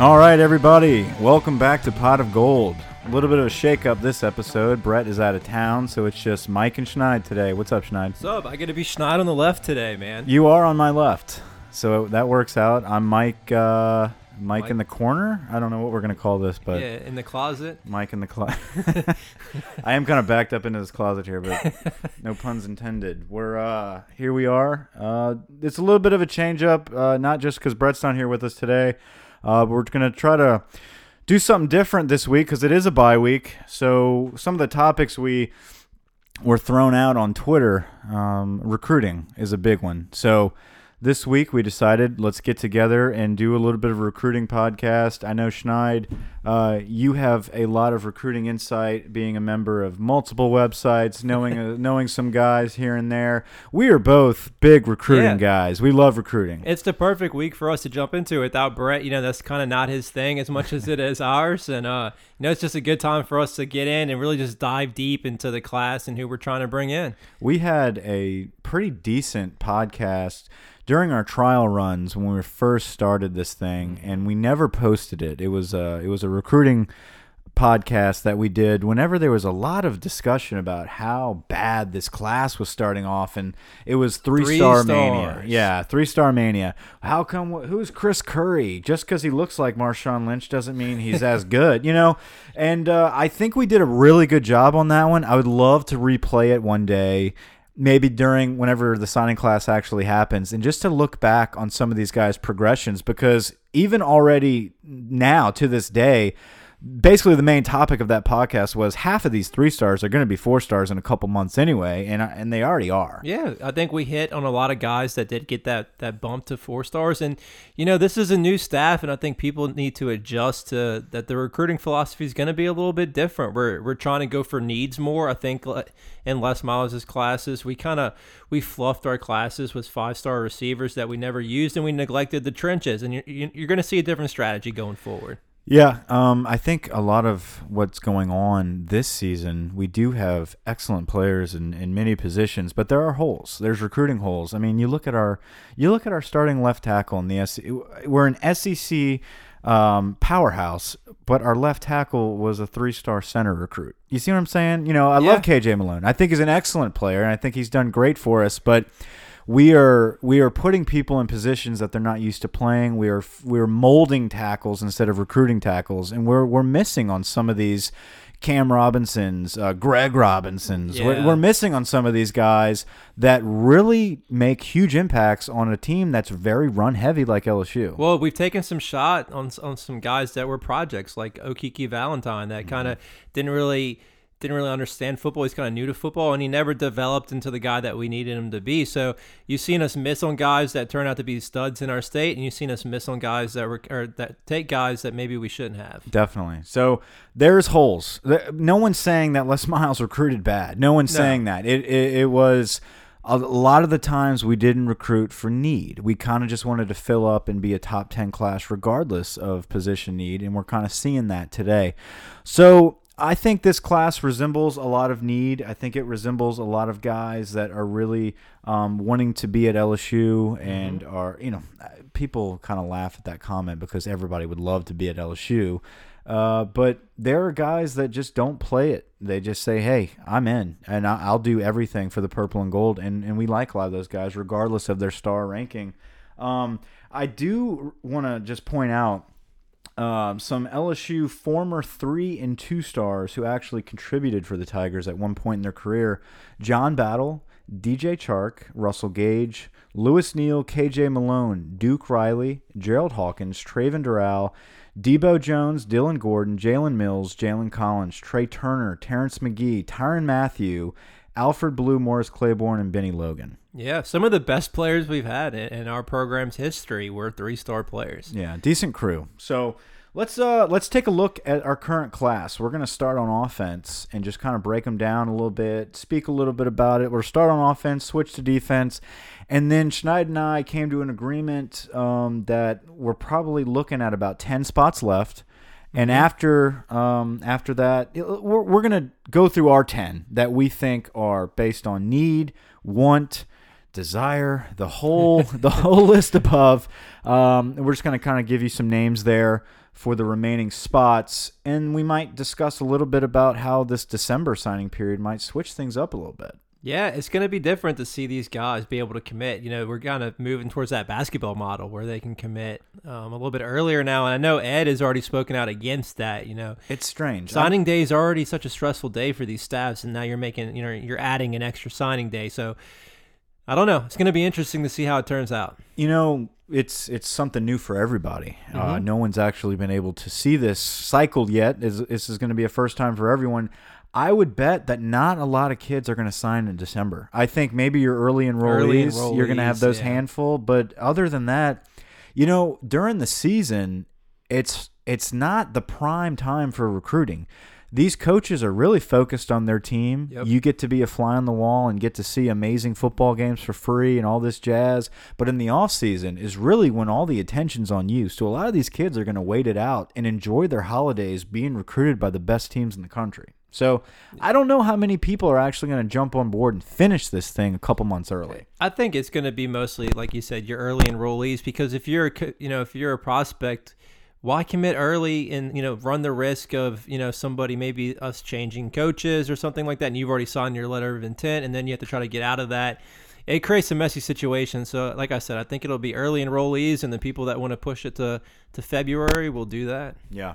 All right, everybody, welcome back to Pot of Gold. A little bit of a shake-up this episode. Brett is out of town, so it's just Mike and Schneid today. What's up, Schneid? What's up? I get to be Schneid on the left today, man. You are on my left, so that works out. I'm Mike. Uh, Mike, Mike- in the corner. I don't know what we're gonna call this, but yeah, in the closet. Mike in the closet. I am kind of backed up into this closet here, but no puns intended. We're uh, here. We are. Uh, it's a little bit of a change up, uh, not just because Brett's not here with us today. Uh, we're gonna try to do something different this week because it is a bye week. So some of the topics we were thrown out on Twitter, um, recruiting is a big one. So this week we decided let's get together and do a little bit of a recruiting podcast. I know Schneid, uh, you have a lot of recruiting insight, being a member of multiple websites, knowing uh, knowing some guys here and there. We are both big recruiting Yeah. guys. We love recruiting. It's the perfect week for us to jump into. Without Brett, you know, that's kind of not his thing as much as it is ours. And, uh, you know, it's just a good time for us to get in and really just dive deep into the class and who we're trying to bring in. We had a pretty decent podcast during our trial runs when we first started this thing, and we never posted it. It was a it was a recruiting podcast that we did whenever there was a lot of discussion about how bad this class was starting off and it was three, Three star mania yeah three star mania. How come who's chris curry? Just because he looks like marshawn lynch doesn't mean he's as good you know? And uh, i think we did a really good job on that one. I would love to replay it one day maybe during whenever the signing class actually happens and just to look back on some of these guys progressions because even already now to this day basically the main topic of that podcast was half of these three stars are going to be four stars in a couple months anyway and and they already are Yeah, I think we hit on a lot of guys that did get that that bump to four stars, and you know this is a new staff, and I think people need to adjust to that. The recruiting philosophy is going to be a little bit different. We're we're trying to go for needs more. I think uh, in Les Miles' classes, we kind of we fluffed our classes with five star receivers that we never used, and we neglected the trenches. And you're you're going to see a different strategy going forward. Yeah, um, I think a lot of what's going on this season, we do have excellent players in, in many positions, but there are holes. There's recruiting holes. I mean, you look at our you look at our starting left tackle in the SEC. We're an SEC um, powerhouse, but our left tackle was a three star center recruit. You see what I'm saying? You know, I love KJ Malone. I think he's an excellent player, and I think he's done great for us, but we are we are putting people in positions that they're not used to playing. We are we're molding tackles instead of recruiting tackles, and we're we're missing on some of these. Cam Robinsons, uh, Greg Robinsons. We're, we're missing on some of these guys that really make huge impacts on a team that's very run heavy like LSU. Well, we've taken some shot on on some guys that were projects like Okiki Valentine that kind of didn't really didn't really understand football. He's kind of new to football, and he never developed into the guy that we needed him to be. So you've seen us miss on guys that turn out to be studs in our state, and you've seen us miss on guys that were or that take guys that maybe we shouldn't have. Definitely. So there's holes. No one's saying that Les Miles recruited bad. No one's No. saying that. It, it it was a lot of the times we didn't recruit for need. We kind of just wanted to fill up and be a top 10 class regardless of position need and we're kind of seeing that today. So I think this class resembles a lot of need. I think it resembles a lot of guys that are really um, wanting to be at LSU and are, you know, people kind of laugh at that comment because everybody would love to be at LSU. Uh, but there are guys that just don't play it. They just say, "Hey, I'm in, and I'll do everything for the purple and gold." And and we like a lot of those guys, regardless of their star ranking. Um, I do want to just point out um, some LSU former three and two stars who actually contributed for the Tigers at one point in their career: John Battle, DJ Chark, Russell Gage, Lewis Neal, KJ Malone, Duke Riley, Gerald Hawkins, Traven Doral, Debo Jones, Dillon Gordon, Jalen Mills, Jalen Collins, Trai Turner, Terrence Magee, Tyrann Mathieu, Alfred Blue, Morris Claiborne, and Bennie Logan. Yeah, some of the best players we've had in, our program's history were three star players. Yeah, decent crew. So let's uh let's take a look at our current class. We're gonna start on offense and just kind of break them down a little bit, speak a little bit about it. We'll start on offense, switch to defense, and then Schneid and I came to an agreement um, that we're probably looking at about ten spots left. And after um, after that, we're, we're gonna go through our ten that we think are based on need, want, desire, the whole the whole list above. Um, we're just gonna kind of give you some names there. for the remaining spots. And we might discuss a little bit about how this December signing period might switch things up a little bit. Yeah, it's going to be different to see these guys be able to commit. You know, we're kind of moving towards that basketball model where they can commit um, a little bit earlier now. And I know Ed has already spoken out against that. You know, it's strange. Signing I'm, day is already such a stressful day for these staffs, and now you're making, you know, you're adding an extra signing day. So I don't know. It's going to be interesting to see how it turns out. You know, it's it's something new for everybody. Uh, mm-hmm. Uh, no one's actually been able to see this cycled yet. This, this is going to be a first time for everyone. I would bet that not a lot of kids are going to sign in December. I think maybe your early enrollees, early enrollees you're going to have those yeah. handful, but other than that, you know, during the season, it's it's not the prime time for recruiting these coaches are really focused on their team. Yep. You get to be a fly on the wall and get to see amazing football games for free and all this jazz. But in the off season is really when all the attention's on you. So a lot of these kids are going to wait it out and enjoy their holidays being recruited by the best teams in the country. So I don't know how many people are actually going to jump on board and finish this thing a couple months early. I think it's going to be mostly, like you said, your early enrollees because if you're, you know, if you're a prospect why commit early and you know run the risk of you know somebody maybe us changing coaches or something like that and you've already signed your letter of intent and then you have to try to get out of that? It creates a messy situation. So like i said i think it'll be early enrollees and the people that want to push it to to february will do that. Yeah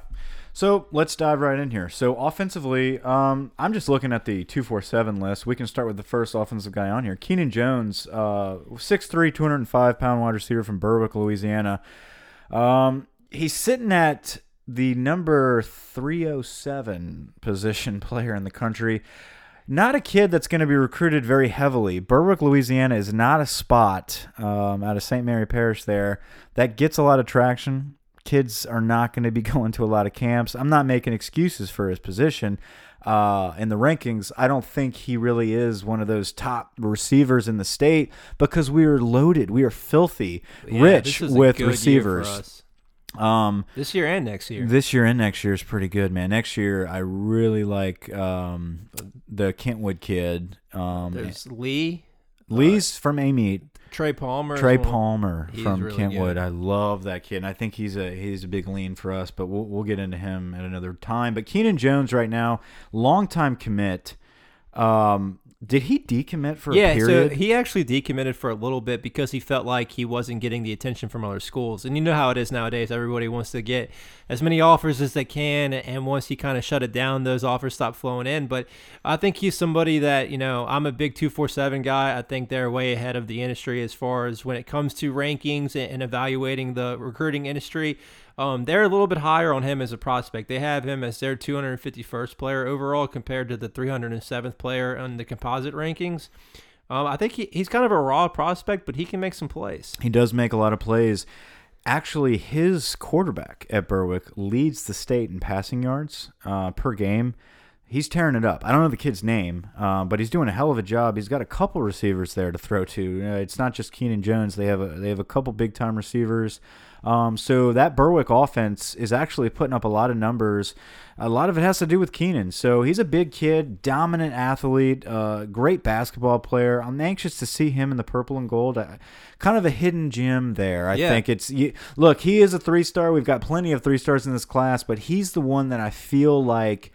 so let's dive right in here. So offensively, um, I'm just looking at the 247 list. We can start with the first offensive guy on here. Keenan Jones, uh, 6'3", 205 pound wide receiver from Berwick, Louisiana. Um, he's sitting at the number 307 position player in the country. Not a kid that's going to be recruited very heavily. Berwick, Louisiana is not a spot um, out of St. Mary Parish there that gets a lot of traction. Kids are not going to be going to a lot of camps. I'm not making excuses for his position uh, in the rankings. I don't think he really is one of those top receivers in the state because we are loaded. We are filthy yeah, rich with receivers. Um, this year and next year. This year and next year is pretty good, man. Next year, I really like um, the Kentwood kid. Um, There's Lee. Lee's uh, from Amite. Trey Palmer. Trey Palmer from really Kentwood. Good. I love that kid. And I think he's a he's a big lean for us, but we'll we'll get into him at another time. But Keenan Jones right now, longtime commit. Um, did he decommit for yeah, a period? so he actually decommitted for a little bit because he felt like he wasn't getting the attention from other schools. And you know how it is nowadays. Everybody wants to get as many offers as they can. And once he kind of shut it down, those offers stop flowing in. But I think he's somebody that, you know, I'm a big 247 guy. I think they're way ahead of the industry as far as when it comes to rankings and evaluating the recruiting industry. Um, they're a little bit higher on him as a prospect. They have him as their 251st player overall compared to the 307th player on the composite rankings. Um, I think he, he's kind of a raw prospect, but he can make some plays. He does make a lot of plays. Actually, his quarterback at Berwick leads the state in passing yards uh, per game. He's tearing it up. I don't know the kid's name, uh, but he's doing a hell of a job. He's got a couple receivers there to throw to. Uh, it's not just Keenan Jones. They have a they have a couple big time receivers. Um, so that Berwick offense is actually putting up a lot of numbers. A lot of it has to do with Keenan. So he's a big kid, dominant athlete, uh, great basketball player. I'm anxious to see him in the purple and gold. Kind of a hidden gem there. I yeah. think it's you, look. He is a three star. We've got plenty of three stars in this class, but he's the one that I feel like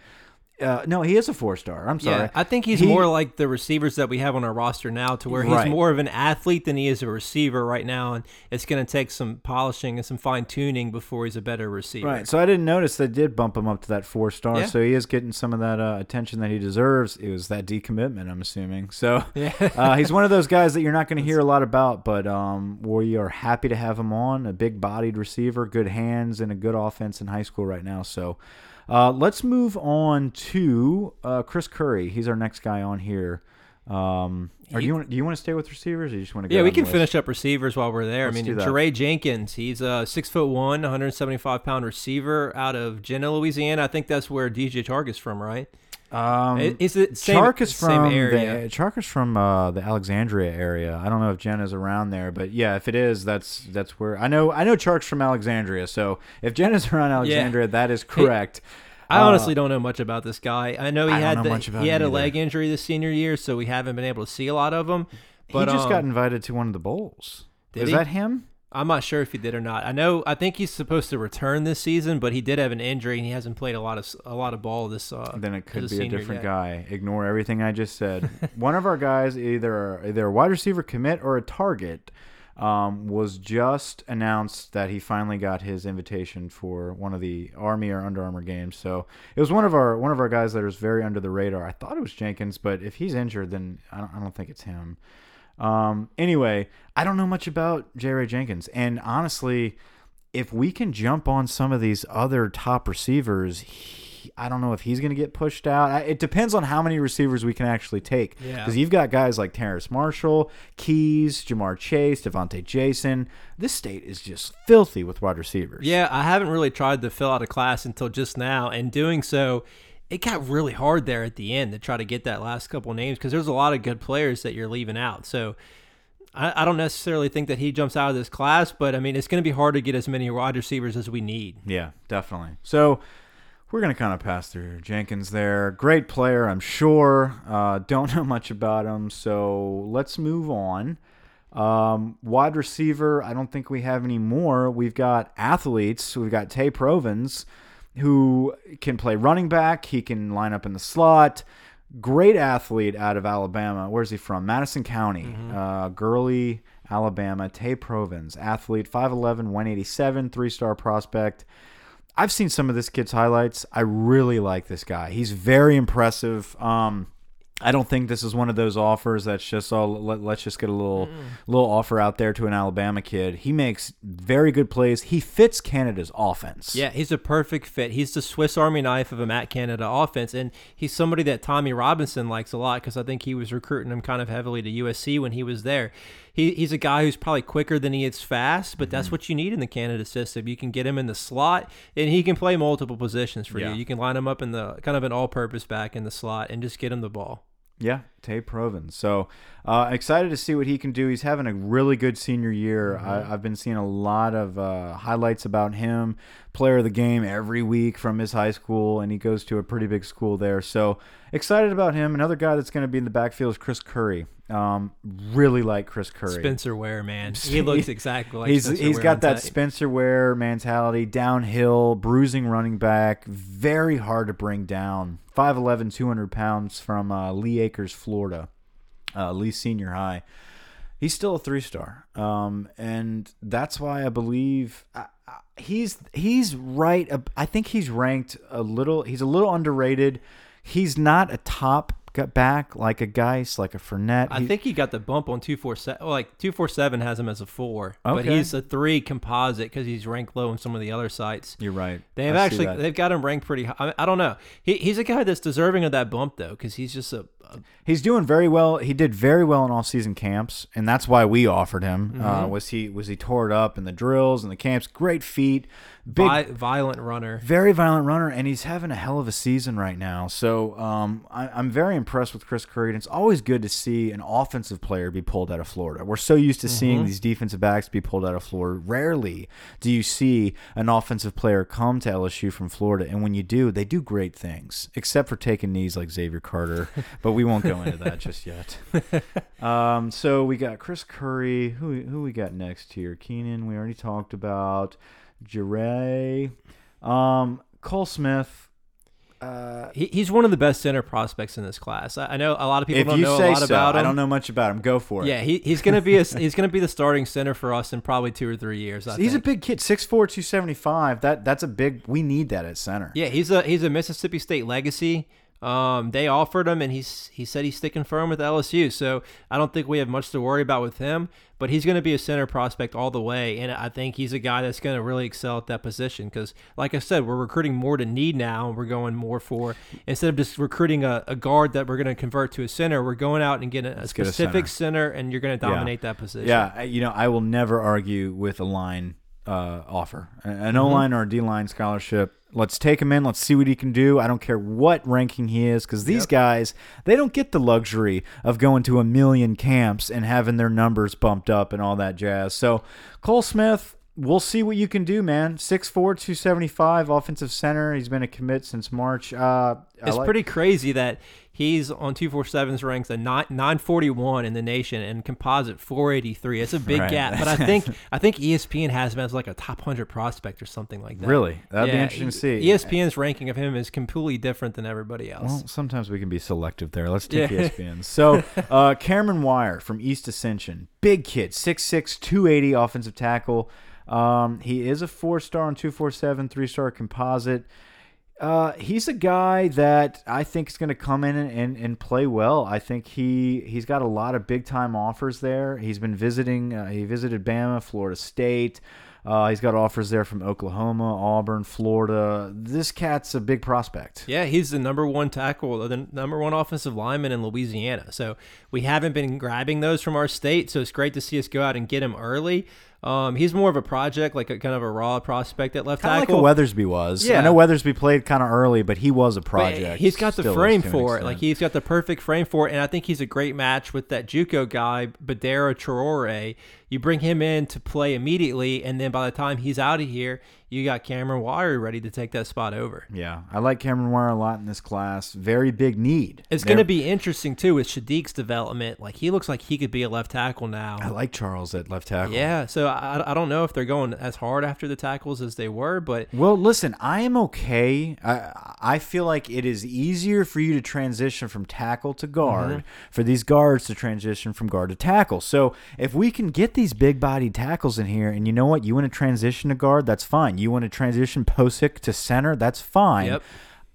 uh, no, he is a four star. I'm sorry. Yeah, I think he's he, more like the receivers that we have on our roster now, to where right. he's more of an athlete than he is a receiver right now, and it's going to take some polishing and some fine tuning before he's a better receiver. Right. So I didn't notice they did bump him up to that four star. Yeah. So he is getting some of that uh, attention that he deserves. It was that decommitment, I'm assuming. So yeah. uh, he's one of those guys that you're not going to hear a lot about, but um, we are happy to have him on. A big bodied receiver, good hands, and a good offense in high school right now. So. Uh, let's move on to uh, Chris Curry. He's our next guy on here. Um, do you want, do you want to stay with receivers, or you just want to? Go? Yeah, we can finish up receivers while we're there. Let's I mean, Jaray Jenkins, he's a six foot one, 175 pound receiver out of Jena, Louisiana. I think that's where DJ Chark is from, right? Um, is it same, Chark is from area? The, Chark is from uh, the Alexandria area. I don't know if Jen is around there, but yeah, if it is, that's that's where I know. I know Chark's from Alexandria, so if Jen is around Alexandria, yeah. that is correct. I uh, honestly don't know much about this guy. I know he I had the, he had a leg injury this senior year, so we haven't been able to see a lot of him. But he just um, got invited to one of the bowls. Is he? that him? I'm not sure if he did or not. I know. I think he's supposed to return this season, but he did have an injury and he hasn't played a lot of a lot of ball this. Uh, then it could as a be a different yet. guy. Ignore everything I just said. One of our guys, either either a wide receiver commit or a target, um, was just announced that he finally got his invitation for one of the Army or Under Armour games. So it was one of our one of our guys that was very under the radar. I thought it was Jenkins, but if he's injured, then I don't, I don't think it's him. Um, anyway, I don't know much about Jaray Jenkins, and honestly, if we can jump on some of these other top receivers, he, I don't know if he's going to get pushed out. I, it depends on how many receivers we can actually take. Yeah. Because you've got guys like Terrace Marshall, Keys, Ja'Marr Chase, Devonta Jason. This state is just filthy with wide receivers. Yeah, I haven't really tried to fill out a class until just now, and doing so, it got really hard there at the end to try to get that last couple names because there's a lot of good players that you're leaving out. So I, I don't necessarily think that he jumps out of this class, but I mean it's going to be hard to get as many wide receivers as we need. Yeah, definitely. So we're going to kind of pass through Jenkins there. Great player, I'm sure. Uh, don't know much about him. So let's move on. Um, wide receiver, I don't think we have any more. We've got athletes. We've got Tay Provins, who can play running back. He can line up in the slot. Great athlete out of Alabama. Where's he from? Madison County. Uh, Gurley, Alabama. Tay Provins, athlete, 5'11, 187, three star prospect. I've seen some of this kid's highlights. I really like this guy. He's very impressive. Um, I don't think this is one of those offers that's just oh let, let's just get a little little offer out there to an Alabama kid. He makes very good plays. He fits Canada's offense. Yeah, he's a perfect fit. He's the Swiss Army knife of a Matt Canada offense, and he's somebody that Tommy Robinson likes a lot because I think he was recruiting him kind of heavily to USC when he was there. He, he's a guy who's probably quicker than he is fast, but Mm-hmm. that's what you need in the Canada system. You can get him in the slot, and he can play multiple positions for Yeah. you. You can line him up in the kind of an all-purpose back in the slot and just get him the ball. Yeah, Tay Proven. So uh, excited to see what he can do. He's having a really good senior year. I, I've been seeing a lot of uh, highlights about him, player of the game every week from his high school, and he goes to a pretty big school there. So excited about him. Another guy that's going to be in the backfield is Chris Curry. Um, really like Chris Curry. Spencer Ware, man, he looks exactly like he's Spencer he's Ware got that. Spencer Ware mentality, downhill, bruising running back, very hard to bring down. 5'11", 200 pounds from uh, Lehigh Acres, Florida, uh, Lehigh Senior High. He's still a three star, um, and that's why I believe uh, he's he's right. I think he's ranked a little. He's a little underrated. He's not a top g- back like a Guice, like a Fournette. I He- think he got the bump on two four seven. Well, like two four seven has him as a four, but he's a three composite because he's ranked low on some of the other sites. you're right. They've I actually they've got him ranked pretty high. I, I don't know. He, he's a guy that's deserving of that bump though, because he's just a, a He's doing very well. He did very well in off-season camps, and that's why we offered him. Mm-hmm. Uh, was he was he tore it up in the drills and the camps? Great feet, big, vi- violent runner. very violent runner, and he's having a hell of a season right now. So um, I, I'm very impressed with Chris Curry, and it's always good to see an offensive player be pulled out of Florida. We're so used to Mm-hmm. seeing these defensive backs be pulled out of Florida. Rarely do you see an offensive player come to LSU from Florida, and when you do, they do great things, except for taking knees like Xavier Carter. but we won't go into that just yet. Um, so we got Chris Curry. Who who we got next here? Keenan. We already talked about. Jure. Um, Cole Smith. Uh, He, he's one of the best center prospects in this class. I, I know a lot of people don't know say a lot so, about him. I don't know much about him. Go for it. Yeah, he, he's gonna be a he's gonna be the starting center for us in probably two or three years. I He's think. a big kid, 6'4", 275. That that's a big. We need that at center. Yeah, he's a he's a Mississippi State legacy. Um, they offered him, and he's he said he's sticking firm with LSU. So I don't think we have much to worry about with him. But he's going to be a center prospect all the way, and I think he's a guy that's going to really excel at that position. Because, like I said, we're recruiting more to need now, and we're going more for instead of just recruiting a, a guard that we're going to convert to a center, we're going out and getting a get a specific center. and you're going to dominate that position. Yeah, you know, I will never argue with a line uh, offer, an Mm-hmm. O line or a D line scholarship. Let's take him in. Let's see what he can do. I don't care what ranking he is, because these guys they don't get the luxury of going to a million camps and having their numbers bumped up and all that jazz. So Cole Smith. we'll see what you can do, man. 6'4", 275, offensive center. He's been a commit since March. Uh, It's like- pretty crazy that he's on 247's ranks a nine, 941 in the nation and composite 483. It's a big Right. gap, but I think I think ESPN has him as like a top 100 prospect or something like that. Really? That'd be interesting to see. ESPN's ranking of him is completely different than everybody else. Well, sometimes we can be selective there. Let's take Yeah. ESPN. So, uh, Cameron Wire from East Ascension, big kid, 6'6", 280 offensive tackle. Um, he is a four star on 247, three-star composite. Uh, he's a guy that I think is going to come in and, and, and play well. I think he he's got a lot of big time offers there. He's been visiting. Uh, he visited Bama, Florida State. Uh, he's got offers there from Oklahoma, Auburn, Florida. This cat's a big prospect. Yeah, he's the number one tackle, the number one offensive lineman in Louisiana. So we haven't been grabbing those from our state. So it's great to see us go out and get him early. Um, he's more of a project, like a kind of a raw prospect at left Kind of like a Weathersby was. Yeah. I know Weathersby played kind of early, but he was a But project. He's got the frame for it. Like he's got the perfect frame for it, and I think he's a great match with that JUCO guy, Badara Traore. You bring him in to play immediately, and then by the time he's out of here, you got Cameron Wire ready to take that spot over. yeah, I like Cameron Wire a lot in this class. Very big need. It's going to be interesting too with Saahdiq's development. Like he looks like he could be a left tackle now. I like Charles at left tackle. Yeah, so I, I don't know if they're going as hard after the tackles as they were, but Well, listen, I am okay. I I feel like it is easier for you to transition from tackle to guard Mm-hmm. for these guards to transition from guard to tackle. So if we can get these big bodied tackles in here, and you know what, you want to transition to guard, that's fine. You want to transition Posick to center, that's fine. Yep.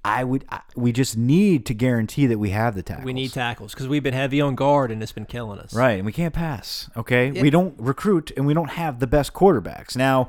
I would. I, we just need to guarantee that we have the tackles. we need tackles because we've been heavy on guard and it's been killing us. Right, and we can't pass. Okay, we don't recruit, and we don't have the best quarterbacks. Now,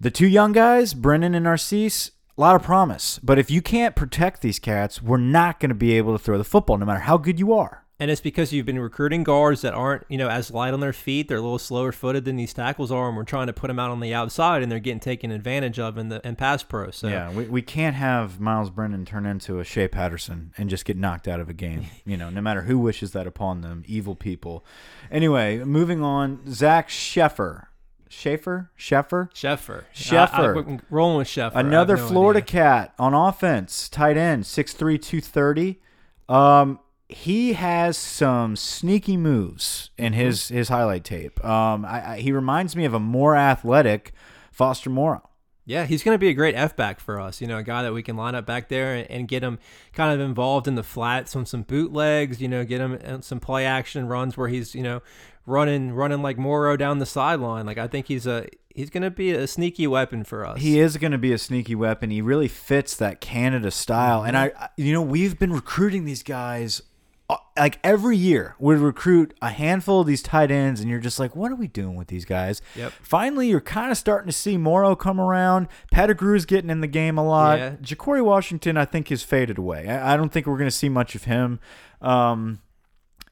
the two young guys, Brennan and Narcisse, a lot of promise. But if you can't protect these cats, we're not going to be able to throw the football, no matter how good you are. And it's because you've been recruiting guards that aren't, you know, as light on their feet. They're a little slower footed than these tackles are, and we're trying to put them out on the outside, and they're getting taken advantage of in the in pass pro. So Yeah, we, we can't have Myles Brennan turn into a Shea Patterson and just get knocked out of a game. You know, no matter who wishes that upon them, evil people. Anyway, moving on, Zach Sheffer. Schaefer? Sheffer? Sheffer, Sheffer. Rolling with Sheffer. Another no Florida idea. cat on offense, tight end, 6'3", 230. Um, he has some sneaky moves in Mm-hmm. his his highlight tape. Um, I, I, he reminds me of a more athletic Foster Moreau. Yeah, he's going to be a great F back for us. You know, a guy that we can line up back there and, and get him kind of involved in the flats on some bootlegs. You know, get him some play action runs where he's you know running running like Morrow down the sideline. Like I think he's a he's going to be a sneaky weapon for us. He is going to be a sneaky weapon. He really fits that Canada style. And I, you know, we've been recruiting these guys like every year. We recruit a handful of these tight ends, and you're just like, what are we doing with these guys? Yep. Finally, you're kind of starting to see Moreau come around. Pettigrew's getting in the game a lot. Yeah. Ja'Cory Washington, I think, has faded away. I, I don't think we're going to see much of him. Um,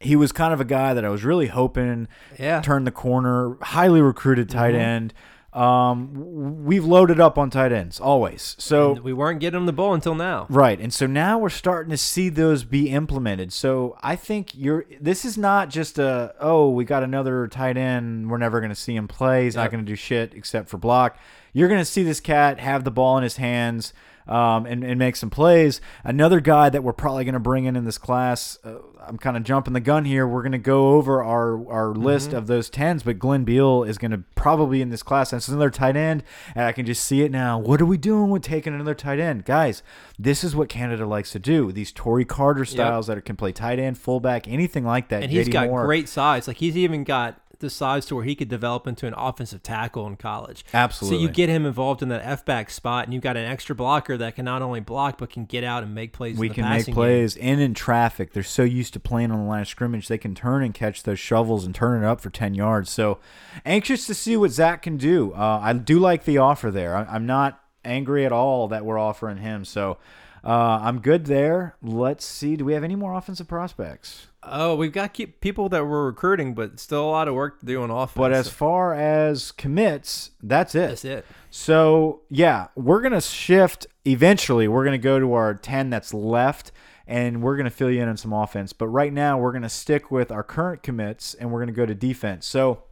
he was kind of a guy that I was really hoping Yeah. turn the corner, highly recruited tight end. Um, we've loaded up on tight ends always. So And we weren't getting him the ball until now. right, and so now we're starting to see those be implemented. So I think you're. This is not just a oh we got another tight end. We're never going to see him play. He's not going to do shit except for block. You're going to see this cat have the ball in his hands. Um, and, and make some plays. Another guy that we're probably going to bring in in this class. Uh, I'm kind of jumping the gun here. We're going to go over our our list of those tens, but Glenn Beal is going to probably in this class. And it's another tight end, and I can just see it now. What are we doing with taking another tight end, guys? This is what Canada likes to do. These Tory Carter styles that can play tight end, fullback, anything like that. And he's JD got Moore. great size. Like he's even got the size to where he could develop into an offensive tackle in college. Absolutely. So you get him involved in that F back spot, and you've got an extra blocker that can not only block but can get out and make plays. we in the can make passing game. plays in in traffic. They're so used to playing on the line of scrimmage, they can turn and catch those shovels and turn it up for ten yards. So anxious to see what Zach can do. Uh, I do like the offer there. I, I'm not angry at all that we're offering him. So uh, I'm good there. Let's see. Do we have any more offensive prospects? Oh, we've got keep people that we're recruiting, but still a lot of work to do on offense. But as far as commits, that's it. that's it. So yeah, we're gonna shift eventually. We're gonna go to our ten that's left, and we're gonna fill you in on some offense. But right now, we're gonna stick with our current commits, and we're gonna go to defense. So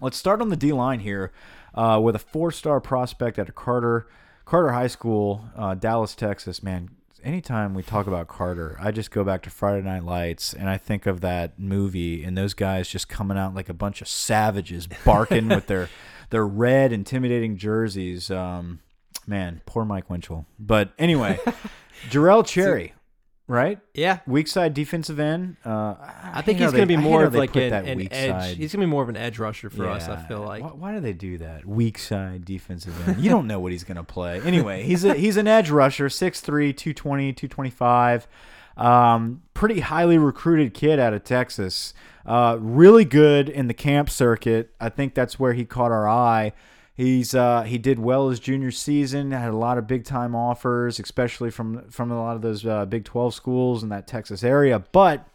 let's start on the D line here. uh, with a four-star prospect at a Carter Carter High School, uh, Dallas, Texas. Man, anytime we talk about Carter, I just go back to Friday Night Lights and I think of that movie and those guys just coming out like a bunch of savages barking with their their red intimidating jerseys. Um, man, poor Mike Winchell. But anyway, Jarrell Cherry, right? Yeah. Weak side defensive end. Uh, I think he's going to be more of like an, that an weak edge. side. He's going to be more of an edge rusher for us, I feel like. Why, why do they do that? Weak side defensive end. You don't know what he's going to play. Anyway, he's a he's an edge rusher, 6'3", 220, 225. Um, pretty highly recruited kid out of Texas. Uh, really good in the camp circuit. I think that's where he caught our eye. He's uh, he did well his junior season. Had a lot of big time offers, especially from from a lot of those uh, Big Twelve schools in that Texas area. But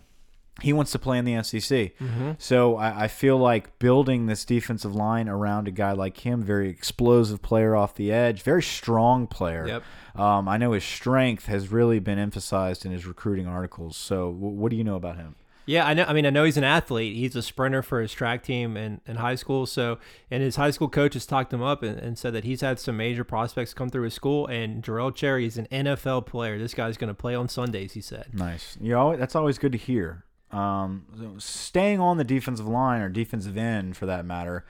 he wants to play in the SEC. So I, I feel like building this defensive line around a guy like him, very explosive player off the edge, very strong player. Yep. Um, I know his strength has really been emphasized in his recruiting articles. So w- what do you know about him? Yeah, I know. I mean, I know he's an athlete. He's a sprinter for his track team in, in high school. So, and his high school coaches talked him up and, and said that he's had some major prospects come through his school. And Jarrell Cherry is an NFL player. This guy's going to play on Sundays. He said. Nice. You know, that's always good to hear. Um, staying on the defensive line or defensive end, for that matter,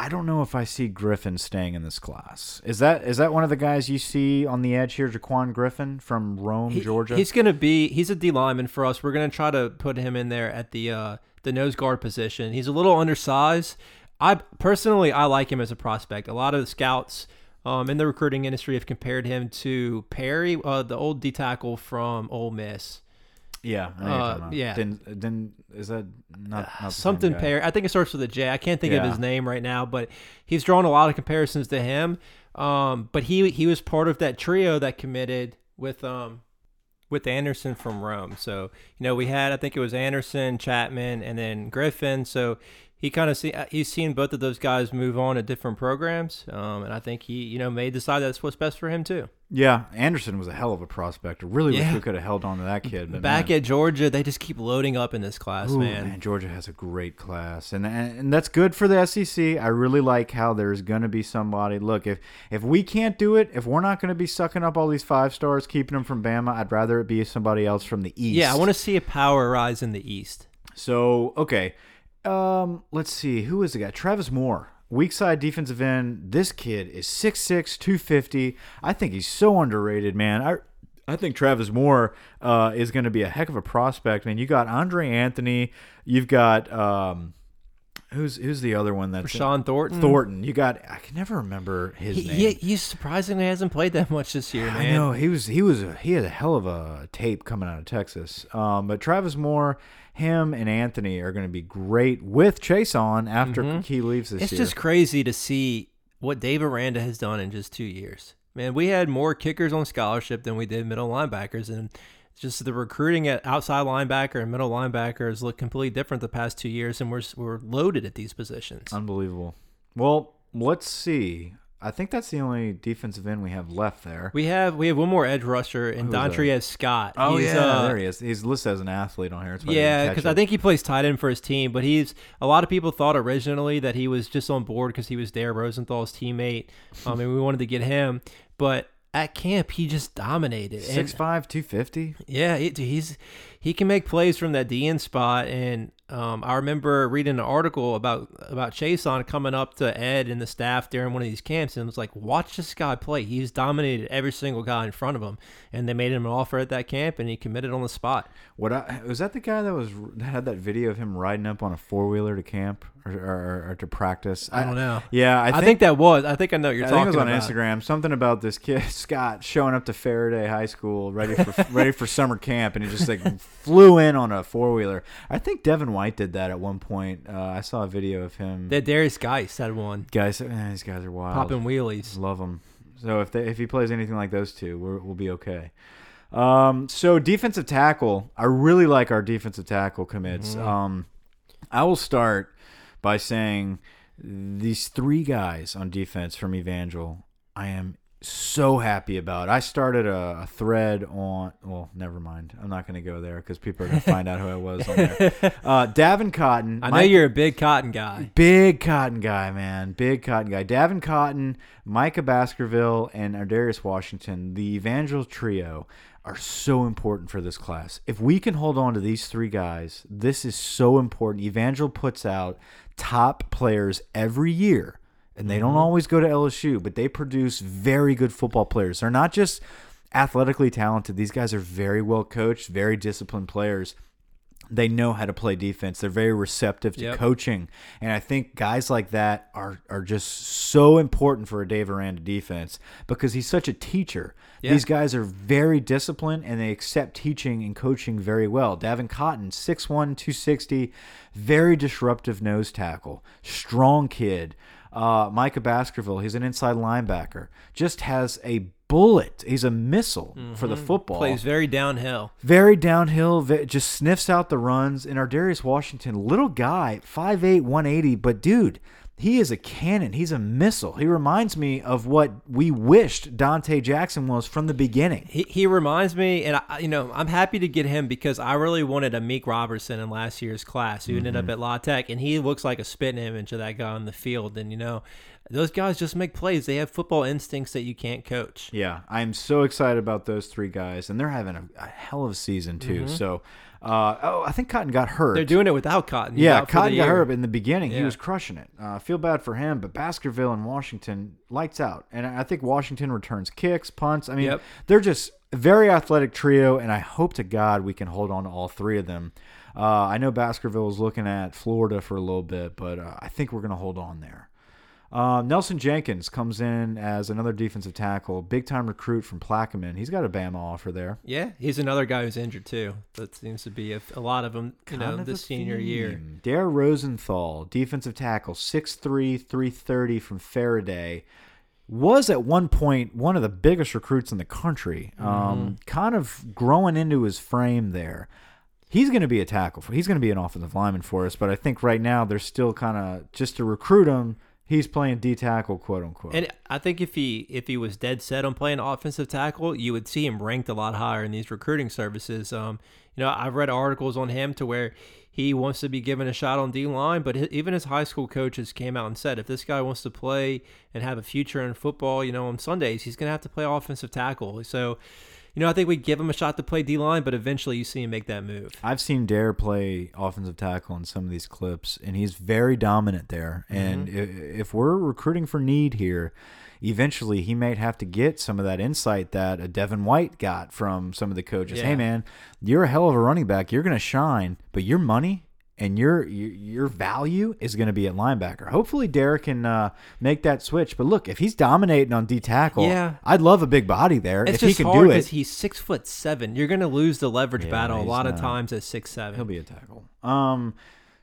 I don't know if I see Griffin staying in this class. Is that is that one of the guys you see on the edge here, Jaquan Griffin from Rome, He- Georgia? He's going to be. He's a D lineman for us. We're going to try to put him in there at the uh, the nose guard position. He's a little undersized. I personally I like him as a prospect. A lot of the scouts um, in the recruiting industry have compared him to Perry, uh, the old D tackle from Ole Miss. Yeah, I know uh, yeah. Then, then is that not, not something pair? I think it starts with a J. I can't think of his name right now, but he's drawn a lot of comparisons to him. Um, but he he was part of that trio that committed with um with Anderson from Rome. So you know we had I think it was Anderson, Chapman, and then Griffin. So he kind of see uh, he's seen both of those guys move on to different programs, um, and I think he you know may decide that's what's best for him too. Yeah, Anderson was a hell of a prospect. I really wish we could have held on to that kid. But Back man, at Georgia, they just keep loading up in this class, Ooh, man. Georgia has a great class, and, and and that's good for the SEC. I really like how there's going to be somebody. Look, if if we can't do it, if we're not going to be sucking up all these five stars, keeping them from Bama, I'd rather it be somebody else from the East. Yeah, I want to see a power rise in the East. So okay, um, let's see who is the guy? Travis Moore, weak side defensive end. This kid is 6'6", 250. I think he's so underrated, man. I I think Travis Moore uh, is going to be a heck of a prospect, man. You got Andre Anthony. You've got um, who's who's the other one that's Rashawn Thornton. Thornton. You got I can never remember his He, name. he, he surprisingly hasn't played that much this year, man. I know he was he was a, he had a hell of a tape coming out of Texas. Um, but Travis Moore, him and Anthony are going to be great with Chaisson after he leaves this Mm-hmm. It's year. just crazy to see what Dave Aranda has done in just two years. Man, we had more kickers on scholarship than we did middle linebackers, and just the recruiting at outside linebacker and middle linebackers look completely different the past two years, and we're we're loaded at these positions. unbelievable. Well, let's see. I think that's the only defensive end we have left there. We have we have one more edge rusher in Who's that? Scott. Oh He's, yeah, uh, there he is. He's listed as an athlete on here. That's why I didn't Yeah, because I think he plays tight end for his team, but he's a lot of people thought originally that he was just on board because he was Dare Rosenthal's teammate, um, and we wanted to get him. But at camp, he just dominated. And- 6'5", 250. yeah, it, he's he can make plays from that DN spot, and um, I remember reading an article about about Chason coming up to Ed and the staff during one of these camps, and was like, "Watch this guy play. He's dominated every single guy in front of him." And they made him an offer at that camp, and he committed on the spot. What I, was that the guy that was that had that video of him riding up on a four wheeler to camp or, or, or to practice? I don't know. Yeah, I I think, think, that was. I think I know what you're I talking think it was on about. Instagram. Something about this kid Scott showing up to Ferriday High School ready for ready for summer camp, and he just like flew in on a four wheeler. I think Devin White did that at one point. Uh, I saw a video of him. That Derrius Guice had one guys, eh, these guys are wild. popping wheelies. Love them. So if they, if he plays anything like those two, we're, we'll be okay. Um, so defensive tackle, I really like our defensive tackle commits. Mm-hmm. Um, I will start by saying these three guys on defense from Evangel, I am so happy about. I started a, a thread on. Well, never mind. I'm not going to go there because people are going to find out who I was on there. Uh, Davin Cotton. I know you're a big cotton guy. Big cotton guy, man. Big cotton guy. Davin Cotton, Micah Baskerville, and Ar'Darius Washington, the Evangel trio, are so important for this class. If we can hold on to these three guys, this is so important. Evangel puts out top players every year, and they don't mm-hmm. always go to LSU, but they produce very good football players. They're not just athletically talented, these guys are very well coached, very disciplined players they know how to play defense. They're very receptive to Yep. coaching, and I think guys like that are are just so important for a Dave Aranda defense because he's such a teacher. Yeah. These guys are very disciplined and they accept teaching and coaching very well. Davin Cotton, 6'1", 260, very disruptive nose tackle, strong kid. Uh, Micah Baskerville, he's an inside linebacker, just has a bullet. He's a missile for the mm-hmm. football. Plays very downhill. Very downhill, just sniffs out the runs. And Ar'Darius Washington, little guy, 5'8", 180, but dude, he is a cannon. He's a missile. He reminds me of what we wished Donte Jackson was from the beginning. He, he reminds me, and I, you know, I'm happy to get him because I really wanted a Meek Robertson in last year's class who ended up mm-hmm. at La Tech, and he looks like a spitting image of that guy on the field. And you know, those guys just make plays. They have football instincts that you can't coach. Yeah, I'm so excited about those three guys, and they're having a, a hell of a season too. So, uh, oh, I think Cotton got hurt. They're doing it without Cotton. He's Yeah, Cotton got hurt in the beginning. He was crushing it. Uh, I feel bad for him, but Baskerville and Washington lights out, and I think Washington returns kicks, punts. I mean, Yep. they're just a very athletic trio, and I hope to God we can hold on to all three of them. Uh, I know Baskerville is looking at Florida for a little bit, but uh, I think we're going to hold on there. Uh, Nelson Jenkins comes in as another defensive tackle, big time recruit from Plaquemine. He's got a Bama offer there. Yeah, he's another guy who's injured too. That seems to be a, a lot of them, you know, Kind of this senior year. theme. Dare Rosenthal, defensive tackle, 6'3", 330 from Ferriday, was at one point one of the biggest recruits in the country. Um, kind of growing into his frame there. He's going to be a tackle. For, he's going to be an offensive lineman for us, but I think right now they're still kind of just to recruit him. He's playing D tackle, quote unquote. And I think if he if he was dead set on playing offensive tackle, you would see him ranked a lot higher in these recruiting services. Um, you know, I've read articles on him to where he wants to be given a shot on D line, but even his high school coaches came out and said if this guy wants to play and have a future in football, you know, on Sundays he's going to have to play offensive tackle. So, you know, I think we give him a shot to play D line, but eventually you see him make that move. I've seen Dare play offensive tackle in some of these clips, and he's very dominant there. Mm-hmm. And i if we're recruiting for need here, eventually he might have to get some of that insight that a Devin White got from some of the coaches. Yeah. Hey, man, you're a hell of a running back. You're going to shine, but your money and your your, value is going to be at linebacker. Hopefully, Derek can uh, make that switch. But look, if he's dominating on D tackle, Yeah. I'd love a big body there. It's if he can do because it, he's six foot seven. You're going to lose the leverage Yeah, battle a lot of times at six seven. He'll be a tackle. Um,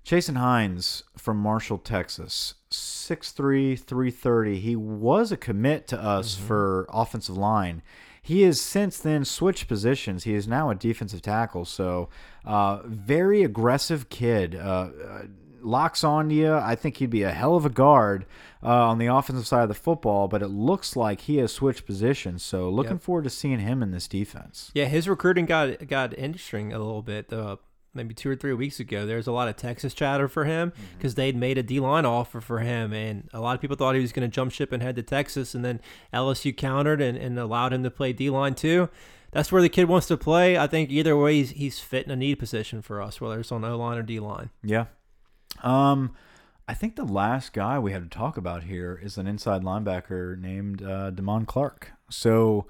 Chasen Hines from Marshall, Texas, 6'3", 330. He was a commit to us for offensive line. He has since then switched positions. He is now a defensive tackle. So, uh, very aggressive kid. Uh, uh, locks on to you. I think he'd be a hell of a guard uh, on the offensive side of the football. But it looks like he has switched positions. So, looking Yep. forward to seeing him in this defense. Yeah, his recruiting got got interesting a little bit. Uh, maybe two or three weeks ago, there was a lot of Texas chatter for him Mm-hmm. because they'd made a D line offer for him, and a lot of people thought he was going to jump ship and head to Texas, and then LSU countered and, and allowed him to play D line too. That's where the kid wants to play. I think either way, he's, he's fit in a need position for us, whether it's on O line or D line. Yeah. Um, I think the last guy we had to talk about here is an inside linebacker named uh, Damon Clark. So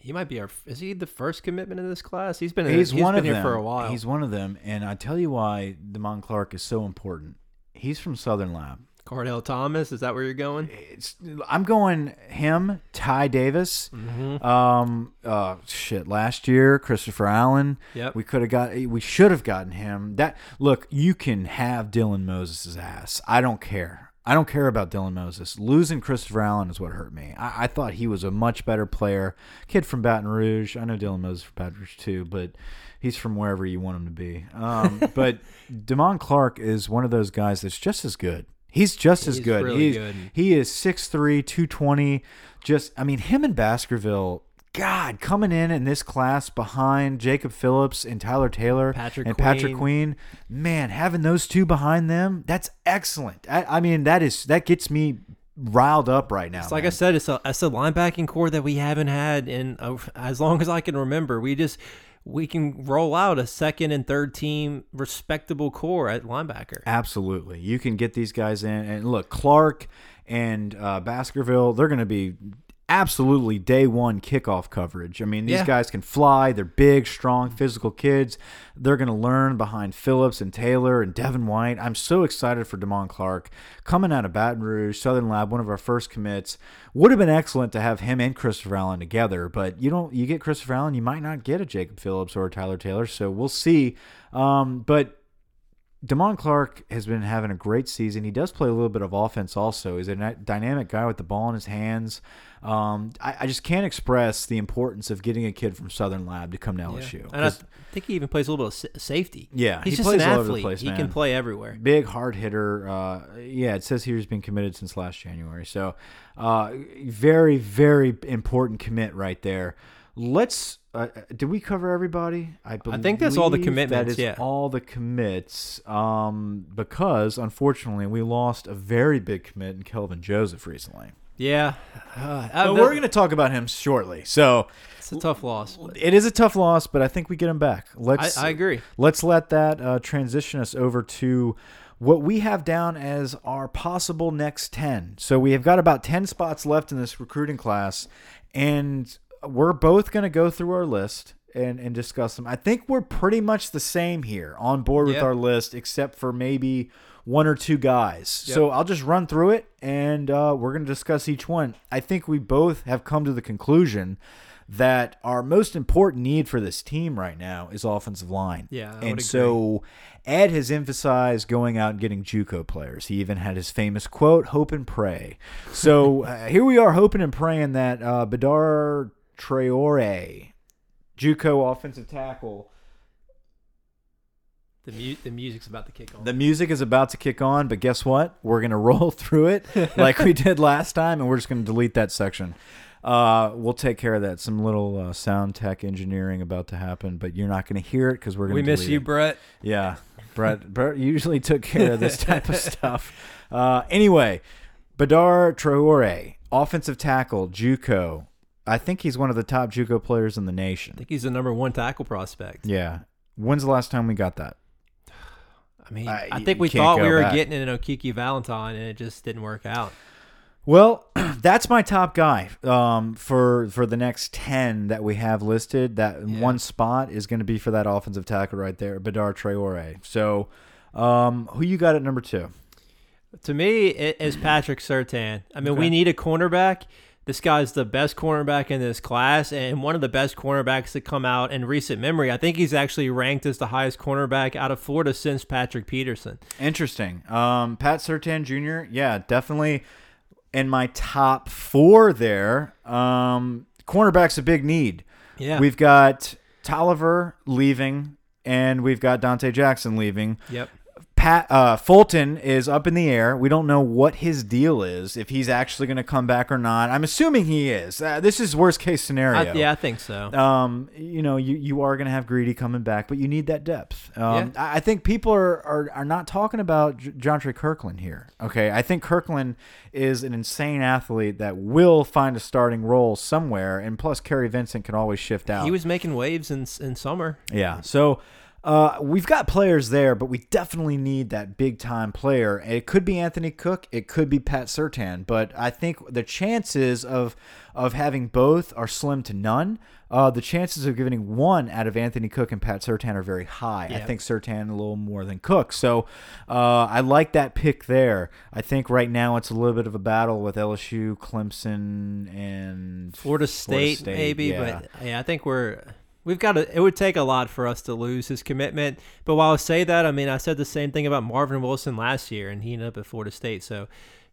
He might be our. Is he the first commitment in this class? He's been. he's, he's one been of here them. for a while. He's one of them, and I tell you why Damon Clark is so important. He's from Southern Lab. Kardell Thomas. Is that where you're going? It's I'm going him, Ty Davis. Mm-hmm. Um, uh, shit. Last year, Christopher Allen. Yep. We could have got. We should have gotten him. That look. You can have Dylan Moses' ass. I don't care. I don't care about Dylan Moses. Losing Christopher Allen is what hurt me. I, I thought he was a much better player. Kid from Baton Rouge. I know Dylan Moses from Baton Rouge too, but he's from wherever you want him to be. Um, but Damon Clark is one of those guys that's just as good. He's just as He's good. really He's, good. He is 6'3", 220. Just, I mean, him and Baskerville, God, coming in in this class behind Jacob Phillips and Tyler Taylor Patrick and Patrick Queen. Queen, man, having those two behind them, that's excellent. I, I mean, that is that gets me riled up right now. It's like I said, it's a it's a linebacking core that we haven't had in uh, as long as I can remember. We just we can roll out a second and third team respectable core at linebacker. Absolutely. You can get these guys in. And look, Clark and uh, Baskerville, they're going to be absolutely day one kickoff coverage. I mean, these Yeah. guys can fly. They're big, strong, physical kids. They're going to learn behind Phillips and Taylor and Devin White. I'm so excited for Damon Clark coming out of Baton Rouge, Southern Lab, one of our first commits. Would have been excellent to have him and Christopher Allen together, but you don't. You get Christopher Allen, you might not get a Jacob Phillips or a Tyler Taylor. So we'll see. Um, but Damon Clark has been having a great season. He does play a little bit of offense also. He's a dynamic guy with the ball in his hands. Um, I, I just can't express the importance of getting a kid from Southern Lab to come to LSU. And I think he even plays a little bit of safety. Yeah, he's he just plays an all over the athlete. place, he man. can play everywhere. big hard hitter. Uh, yeah, it says here he's been committed since last January. So, uh, very very important commit right there. Let's. Uh, did we cover everybody? I, believe I think that's all the commitments, That is yeah. all the commits. Um, because unfortunately we lost a very big commit in Kelvin Joseph recently. Yeah, uh, But we're going to talk about him shortly. So it's a tough loss. but it is a tough loss, but I think we get him back. Let's. I, I agree. Let's let that uh, transition us over to what we have down as our possible next 10. So we have got about 10 spots left in this recruiting class, and we're both going to go through our list and, and discuss them. I think we're pretty much the same here on board with Yeah. our list, except for maybe one or two guys. Yep. So I'll just run through it, and uh, we're going to discuss each one. I think we both have come to the conclusion that our most important need for this team right now is offensive line. Yeah, I and so Ed has emphasized going out and getting JUCO players. He even had his famous quote, "Hope and pray." So uh, here we are, hoping and praying that uh, Badara Traore, JUCO offensive tackle. The mu- the music's about to kick on. The music is about to kick on, but guess what? We're gonna roll through it like we did last time, and we're just gonna delete that section. Uh, we'll take care of that. Some little uh, sound tech engineering about to happen, but you're not gonna hear it because we're gonna. we miss you, it. Brett. Yeah, Brett. Brett usually took care of this type of stuff. Uh, anyway, Badara Traore, offensive tackle, JUCO. I think he's one of the top JUCO players in the nation. I think he's the number one tackle prospect. Yeah. When's the last time we got that? I mean, Uh, I think we thought we were back. getting an Okiki Valentine, and it just didn't work out. Well, that's my top guy um, for for the next ten that we have listed. That Yeah. one spot is going to be for that offensive tackle right there, Badara Traore. So, um, who you got at number two? To me, it is Patrick Surtain. I mean, Okay. we need a cornerback. This guy's the best cornerback in this class and one of the best cornerbacks to come out in recent memory. I think he's actually ranked as the highest cornerback out of Florida since Patrick Peterson. Interesting. Um, Pat Surtain Jr. Yeah, definitely in my top four there. Um, cornerback's a big need. Yeah. We've got Tolliver leaving, and we've got Donte Jackson leaving. yep. Pat uh, Fulton is up in the air. We don't know what his deal is, if he's actually going to come back or not. I'm assuming he is. Uh, this is worst case scenario. I, yeah, I think so. Um, you know, you, you are going to have Greedy coming back, but you need that depth. Um, I I think people are, are, are not talking about J- Jontre Kirklin here. Okay. I think Kirklin is an insane athlete that will find a starting role somewhere. And plus, Kary Vincent can always shift out. He was making waves in in summer. Yeah. So uh, we've got players there, but we definitely need that big time player. It could be Anthony Cook. It could be Pat Surtain. But I think the chances of of having both are slim to none. Uh, the chances of getting one out of Anthony Cook and Pat Surtain are very high. I think Surtain a little more than Cook. So uh, I like that pick there. I think right now it's a little bit of a battle with LSU, Clemson, and Florida State, State, maybe, yeah. but yeah, I think we're we've got to. It would take a lot for us to lose his commitment. But while I say that, I mean I said the same thing about Marvin Wilson last year, and he ended up at Florida State. So,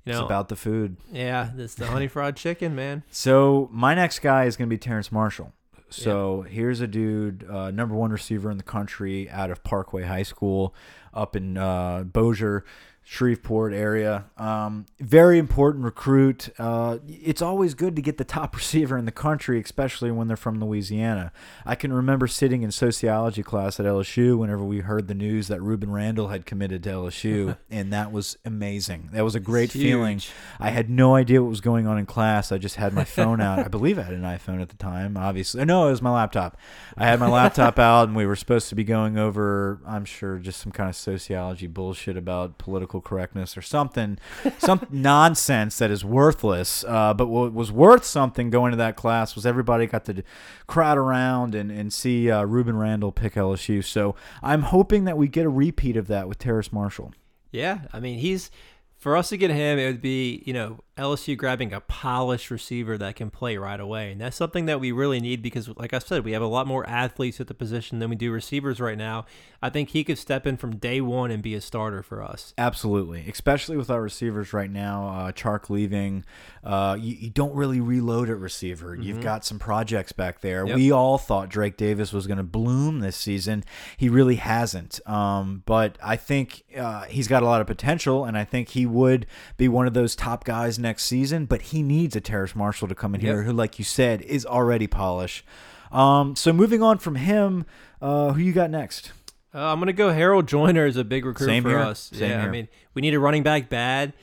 you It's know, about the food. yeah, it's the honey fried chicken, man. So my next guy is going to be Terrace Marshall. So here's a dude, uh, number one receiver in the country out of Parkway High School up in uh, Bossier. Shreveport area. Um, very important recruit. Uh, it's always good to get the top receiver in the country, especially when they're from Louisiana. I can remember sitting in sociology class at LSU whenever we heard the news that Rueben Randle had committed to LSU, and that was amazing. That was a great feeling. I had no idea what was going on in class. I just had my phone out. I believe I had an iPhone at the time, obviously. No, it was my laptop. I had my laptop out, and we were supposed to be going over, I'm sure, just some kind of sociology bullshit about political correctness or something, some nonsense that is worthless. Uh, but what was worth something going to that class was everybody got to crowd around and, and see uh, Rueben Randle pick LSU. So I'm hoping that we get a repeat of that with Terrace Marshall. Yeah, I mean, he's for us to get him, it would be you know LSU grabbing a polished receiver that can play right away, and that's something that we really need because, like I said, we have a lot more athletes at the position than we do receivers right now. I think he could step in from day one and be a starter for us. Absolutely, especially with our receivers right now. Uh, Chark leaving, uh, you, you don't really reload at receiver. You've got some projects back there. Yep. We all thought Drake Davis was going to bloom this season. He really hasn't. Um, but I think uh, he's got a lot of potential, and I think he would be one of those top guys next season. But he needs a Terrace Marshall to come in Yep. here, who, like you said, is already polished. Um, so moving on from him, uh, who you got next? Uh, I'm gonna go Harold Joiner as a big recruit Same for here. us. Same yeah, here. I mean, we need a running back bad.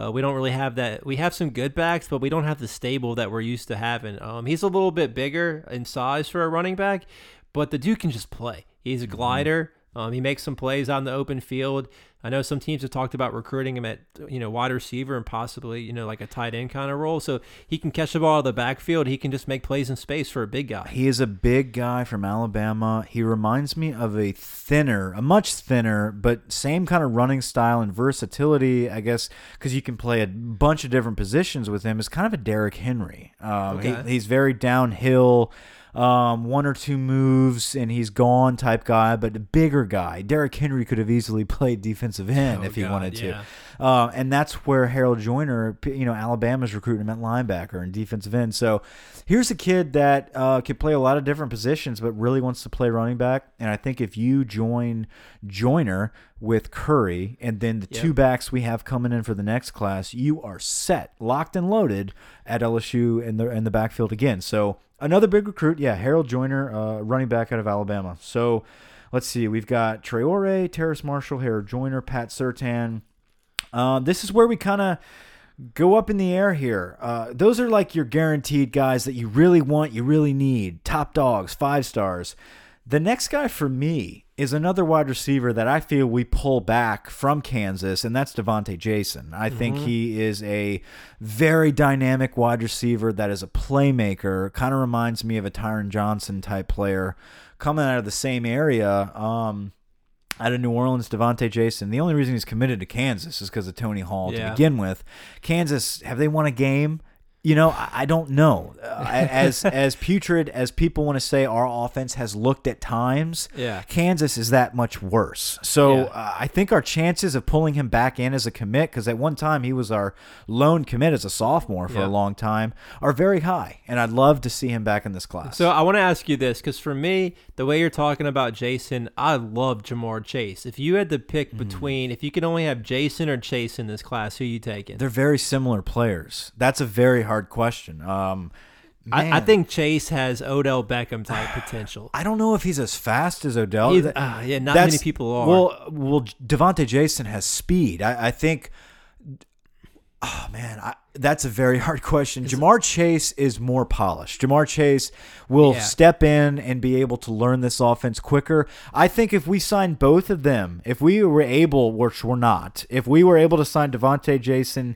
Uh, we don't really have that. We have some good backs, but we don't have the stable that we're used to having. Um, he's a little bit bigger in size for a running back, but the dude can just play. He's a Mm-hmm. glider. Um, he makes some plays out in the open field. I know some teams have talked about recruiting him at you know wide receiver and possibly you know like a tight end kind of role. So he can catch the ball out of the backfield. He can just make plays in space for a big guy. He is a big guy from Alabama. He reminds me of a thinner, a much thinner, but same kind of running style and versatility, I guess, because you can play a bunch of different positions with him. Is kind of a Derrick Henry. Um, he- he's very downhill. Um, one or two moves and he's gone type guy, but a bigger guy. Derrick Henry could have easily played defensive end Oh, if he God, wanted to. yeah. Uh, and that's where Harold Joiner, you know, Alabama's recruiting him at linebacker and defensive end. So here's a kid that uh, can play a lot of different positions, but really wants to play running back. And I think if you join Joiner with Curry and then the Yep. two backs we have coming in for the next class, you are set, locked and loaded at LSU in the in the backfield again. So another big recruit, yeah, Harold Joiner, uh, running back out of Alabama. So let's see, we've got Traore, Terrace Marshall, Harold Joiner, Pat Surtain. Uh, this is where we kind of go up in the air here. Uh, those are like your guaranteed guys that you really want, you really need. Top dogs, five stars. The next guy for me is another wide receiver that I feel we pull back from Kansas, and that's Devonta Jason. I think he is a very dynamic wide receiver that is a playmaker. Kind of reminds me of a Tyron Johnson type player coming out of the same area. Um, out of New Orleans, Devonta Jason. The only reason he's committed to Kansas is because of Tony Hull to begin with. Kansas, have they won a game? You know, I, don't know. Uh, as as putrid as people want to say our offense has looked at times, Yeah. Kansas is that much worse. So Yeah. uh, I think our chances of pulling him back in as a commit, because at one time he was our lone commit as a sophomore for Yeah. a long time, are very high. And I'd love to see him back in this class. So I want to ask you this because for me, the way you're talking about Jason, I love Ja'Marr Chase. If you had to pick between, if you could only have Jason or Chase in this class, who you taking? they're very similar players. That's a very hard question. Um, I, I think Chase has Odell Beckham type potential. I don't know if he's as fast as Odell. He- ah, yeah, not that's- many people are. Well, well, Devonta Jason has speed. I, I think. Oh man, I, that's a very hard question. Ja'Marr Chase is more polished. Ja'Marr Chase will Yeah. step in and be able to learn this offense quicker. I think if we sign both of them, if we were able, which we're not, if we were able to sign Devonta Jason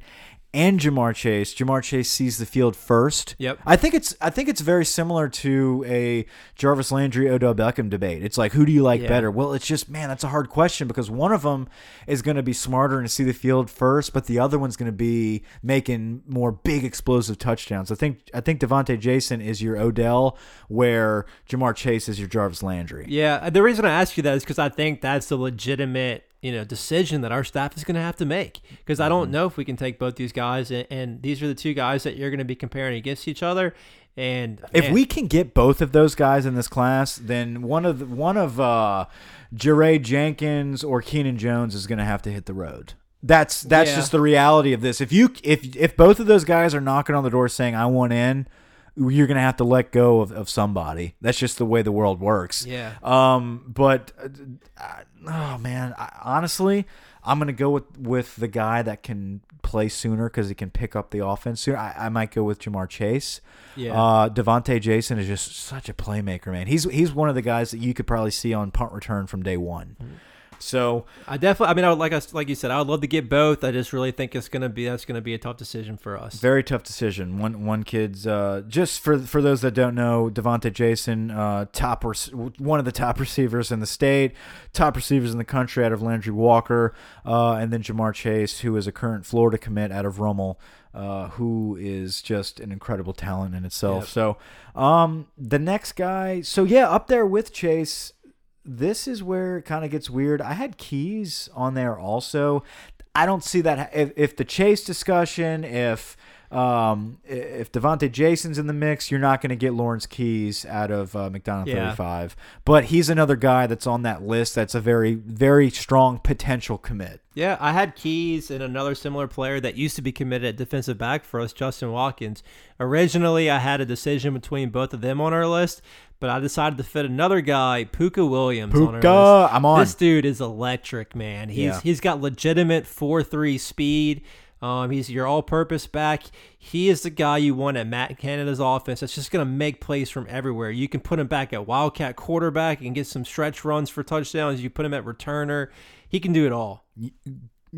and Ja'Marr Chase, Ja'Marr Chase sees the field first. Yep. I think it's I think it's very similar to a Jarvis Landry Odell Beckham debate. It's like who do you like Yeah. better? Well, it's just man, that's a hard question because one of them is going to be smarter and see the field first, but the other one's going to be making more big explosive touchdowns. I think I think Devonta Jason is your Odell, where Ja'Marr Chase is your Jarvis Landry. Yeah, the reason I ask you that is because I think that's a legitimate, you know, decision that our staff is going to have to make. Because I Mm-hmm. don't know if we can take both these guys, and, and these are the two guys that you're going to be comparing against each other. And If man, we can get both of those guys in this class, then one of the, one of uh, Jaray Jenkins or Keenan Jones is going to have to hit the road. That's that's Yeah. just the reality of this. If you if if both of those guys are knocking on the door saying I want in, you're gonna have to let go of, of somebody. That's just the way the world works. Yeah. Um. But uh, oh man, I, honestly, I'm gonna go with with the guy that can play sooner because he can pick up the offense sooner. I, I might go with Ja'Marr Chase. Yeah. Uh, Devonta Jason is just such a playmaker, man. He's he's one of the guys that you could probably see on punt return from day one. Mm-hmm. So I definitely. I mean, I would, like I, like you said, I would love to get both. I just really think it's gonna be that's gonna be a tough decision for us. Very tough decision. One one kid's uh, just for for those that don't know, Devonta Jason, uh, top one of the top receivers in the state, top receivers in the country out of Landry Walker, uh, and then Ja'Marr Chase, who is a current Florida commit out of Rummel, uh, who is just an incredible talent in itself. Yep. So, um, the next guy, so yeah, up there with Chase. This is where it kind of gets weird. I had Keys on there also. I don't see that if, if the Chase discussion, if um, if Devonta Jason's in the mix, you're not going to get Lawrence Keys out of uh, McDonald Yeah. 35. But he's another guy that's on that list. That's a very very strong potential commit. Yeah, I had Keys and another similar player that used to be committed at defensive back for us, Justin Watkins. Originally, I had a decision between both of them on our list, but I decided to fit another guy, Pooka Williams, on our Pooka, list. I'm on. This dude is electric, man. He's Yeah. he's got legitimate four three speed. Um, he's your all-purpose back. He is the guy you want at Matt Canada's offense. That's just going to make plays from everywhere. You can put him back at Wildcat quarterback and get some stretch runs for touchdowns. You put him at returner. He can do it all.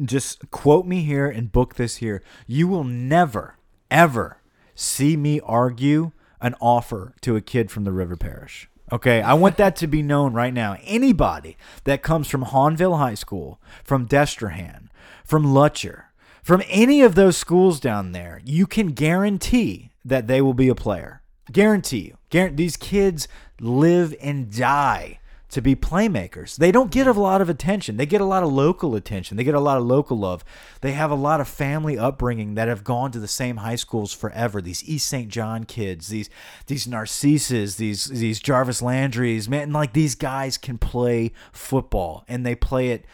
just quote me here and book this here. You will never, ever see me argue an offer to a kid from the River Parish. Okay, I want that to be known right now. Anybody that comes from Hahnville High School, from Destrehan, from Lutcher, from any of those schools down there, you can guarantee that they will be a player. Guarantee you. Guarantee these kids live and die to be playmakers. They don't get a lot of attention. They get a lot of local attention. They get a lot of local love. They have a lot of family upbringing that have gone to the same high schools forever. These East St. John kids, these these Narcissus, these these Jarvis Landrys, man, like these guys can play football and they play it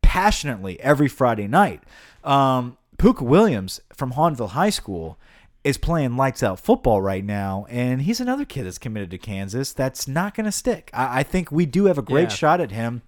passionately every Friday night. Um, Pooka Williams from Hahnville High School is playing lights out football right now, and he's another kid that's committed to Kansas that's not going to stick. I, I think we do have a great Yeah. shot at him.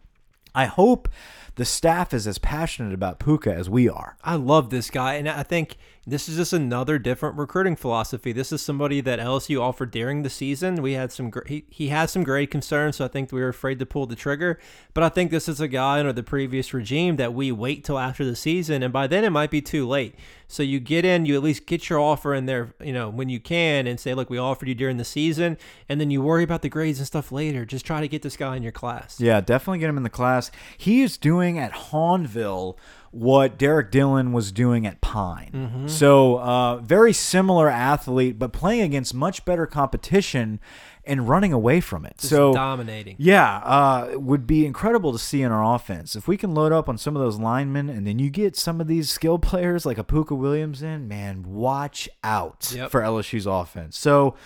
I hope the staff is as passionate about Pooka as we are. I love this guy, and I think this is just another different recruiting philosophy. This is somebody that LSU offered during the season. We had some, he, he has some grade concerns, so I think we were afraid to pull the trigger. But I think this is a guy under the previous regime that we wait till after the season, and by then it might be too late. So you get in, you at least get your offer in there, you know, when you can, and say, look, we offered you during the season, and then you worry about the grades and stuff later. Just try to get this guy in your class. Yeah, definitely get him in the class. He is doing at Hahnville what Derrick Dillon was doing at Pine. So, uh, very similar athlete, but playing against much better competition and running away from it. Just so, dominating. yeah, uh, would be incredible to see in our offense. If we can load up on some of those linemen and then you get some of these skill players like a Pooka Williams in, man, watch out Yep. for LSU's offense. So,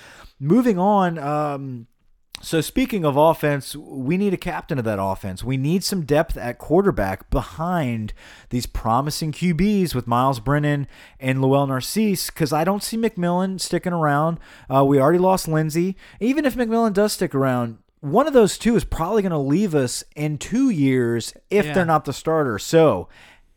moving on, um, so speaking of offense, we need a captain of that offense. We need some depth at quarterback behind these promising QBs with Myles Brennan and Llewellyn Narcisse because I don't see McMillan sticking around. Uh, we already lost Lindsey. Even if McMillan does stick around, one of those two is probably going to leave us in two years if Yeah. they're not the starter. So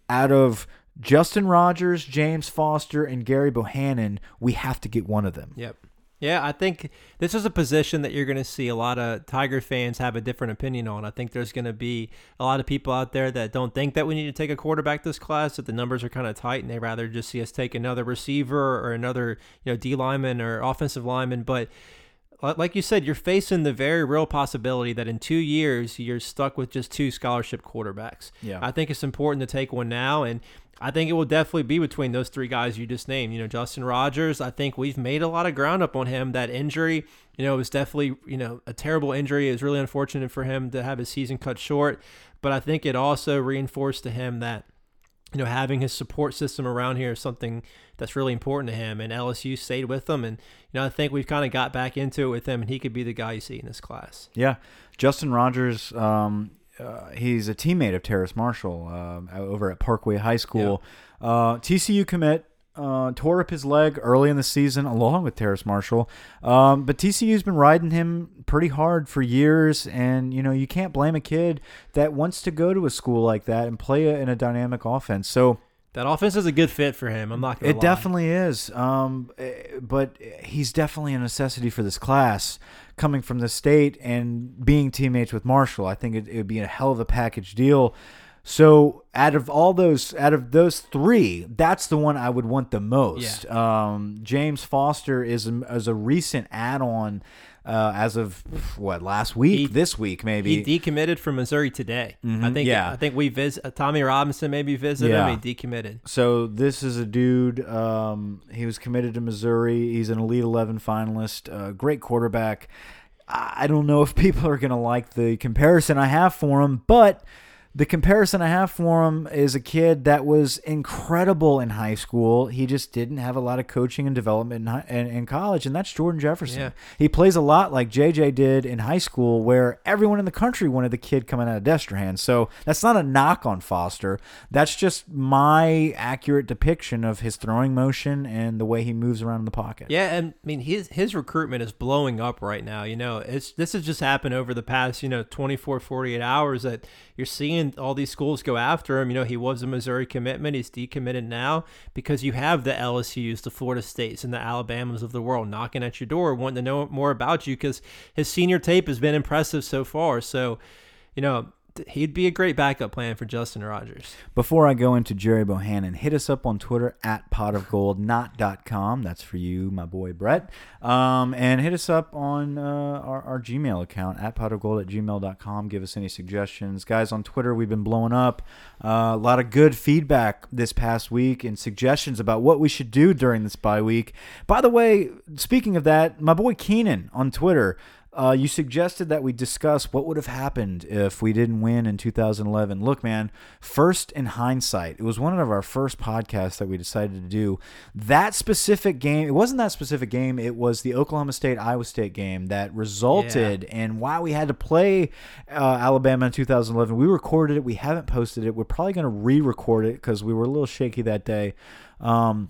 out of Justin Rogers, James Foster, and Gary Bohannon, we have to get one of them. Yep. Yeah, I think this is a position that you're going to see a lot of Tiger fans have a different opinion on. I think there's going to be a lot of people out there that don't think that we need to take a quarterback this class, that the numbers are kind of tight, and they rather just see us take another receiver or another, you know, D lineman or offensive lineman. But like you said, you're facing the very real possibility that in two years you're stuck with just two scholarship quarterbacks. Yeah. I think it's important to take one now, and I think it will definitely be between those three guys you just named. You know, Justin Rogers. I think we've made a lot of ground up on him. That injury, you know, was definitely you know a terrible injury. It was really unfortunate for him to have his season cut short, but I think it also reinforced to him that you know, having his support system around here is something that's really important to him. And LSU stayed with him, and you know, I think we've kind of got back into it with him, and he could be the guy you see in this class. Yeah, Justin Rogers. Um, uh, he's a teammate of Terrace Marshall um, over at Parkway High School. Uh, TCU commit uh, tore up his leg early in the season along with Terrace Marshall. Um, but TCU's been riding him pretty hard for years, and you know you can't blame a kid that wants to go to a school like that and play a, in a dynamic offense. So. That offense is a good fit for him. I'm not going to It lie. definitely is. Um, eh, but he's definitely a necessity for this class coming from the state and being teammates with Marshall. I think it, it would be a hell of a package deal. So out of all those, out of those three, that's the one I would want the most. Yeah. Um, James Foster is a, is a recent add-on uh, as of what last week, he, this week maybe. He decommitted from Missouri today. Mm-hmm, I think. Yeah. I think we visit uh, Tommy Robinson maybe visited yeah. him. He decommitted. So this is a dude. Um, he was committed to Missouri. He's an Elite Eleven finalist. Uh, great quarterback. I don't know if people are going to like the comparison I have for him, but the comparison I have for him is a kid that was incredible in high school. He just didn't have a lot of coaching and development in, in, in college, and that's Jordan Jefferson. Yeah. He plays a lot like JJ did in high school, where everyone in the country wanted the kid coming out of Destrehan. So that's not a knock on Foster. That's just my accurate depiction of his throwing motion and the way he moves around in the pocket. Yeah, and I mean his his recruitment is blowing up right now. You know, it's this has just happened over the past you know 24, 48 hours that you're seeing all these schools go after him. You know, he was a Missouri commitment. He's decommitted now because you have the LSUs, the Florida States, and the Alabamas of the world knocking at your door, wanting to know more about you because his senior tape has been impressive so far. So, you know, he'd be a great backup plan for Justin Rogers. Before I go into Jerry Bohannon, hit us up on Twitter at potofgold.not.com. That's for you, my boy Brett. Um, and hit us up on uh, our, our, Gmail account at potofgold at gmail.com. Give us any suggestions. Guys, on Twitter, we've been blowing up. Uh, a lot of good feedback this past week and suggestions about what we should do during this bye week. By the way, speaking of that, my boy Keenan on Twitter – uh, you suggested that we discuss what would have happened if we didn't win in 2011. Look, man, first in hindsight, it was one of our first podcasts that we decided to do. That specific game, it wasn't that specific game, it was the Oklahoma State Iowa State game that resulted yeah. in why we had to play uh, Alabama in 2011. We recorded it, we haven't posted it. We're probably going to re record it because we were a little shaky that day. Um,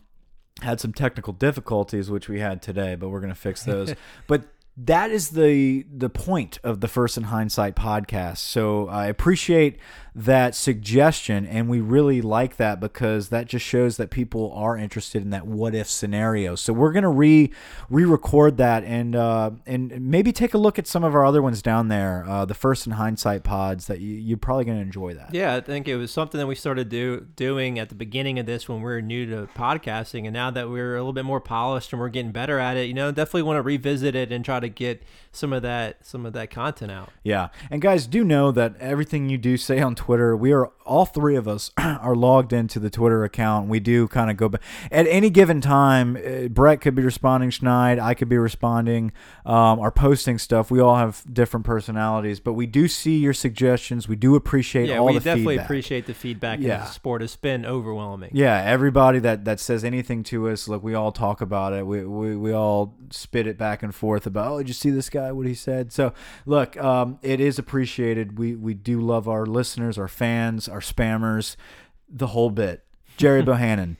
had some technical difficulties, which we had today, but we're going to fix those. but that is the the point of the first in hindsight podcast. So i appreciate that suggestion and we really like that because that just shows that people are interested in that what if scenario. So we're going to re re-record that and uh, and maybe take a look at some of our other ones down there uh, the first in hindsight pods that you, you're probably going to enjoy that. Yeah i think it was something that we started do doing at the beginning of this when we were new to podcasting and now that we're a little bit more polished and we're getting better at it you know definitely want to revisit it and try to get some of that some of that content out yeah and guys do know that everything you do say on Twitter. We are all three of us are logged into the Twitter account. We do kind of go back at any given time. Uh, Brett could be responding, Schneid, I could be responding, um, are posting stuff. We all have different personalities, but we do see your suggestions. We do appreciate yeah, all we the definitely appreciate the feedback. Yeah, the sport has been overwhelming. Yeah, everybody that that says anything to us, look, we all talk about it. We we, we all spit it back and forth about. Oh, did you see this guy? What he said? So look, um, it is appreciated. We we do love our listeners our fans, our spammers, the whole bit. Jerry Bohannon,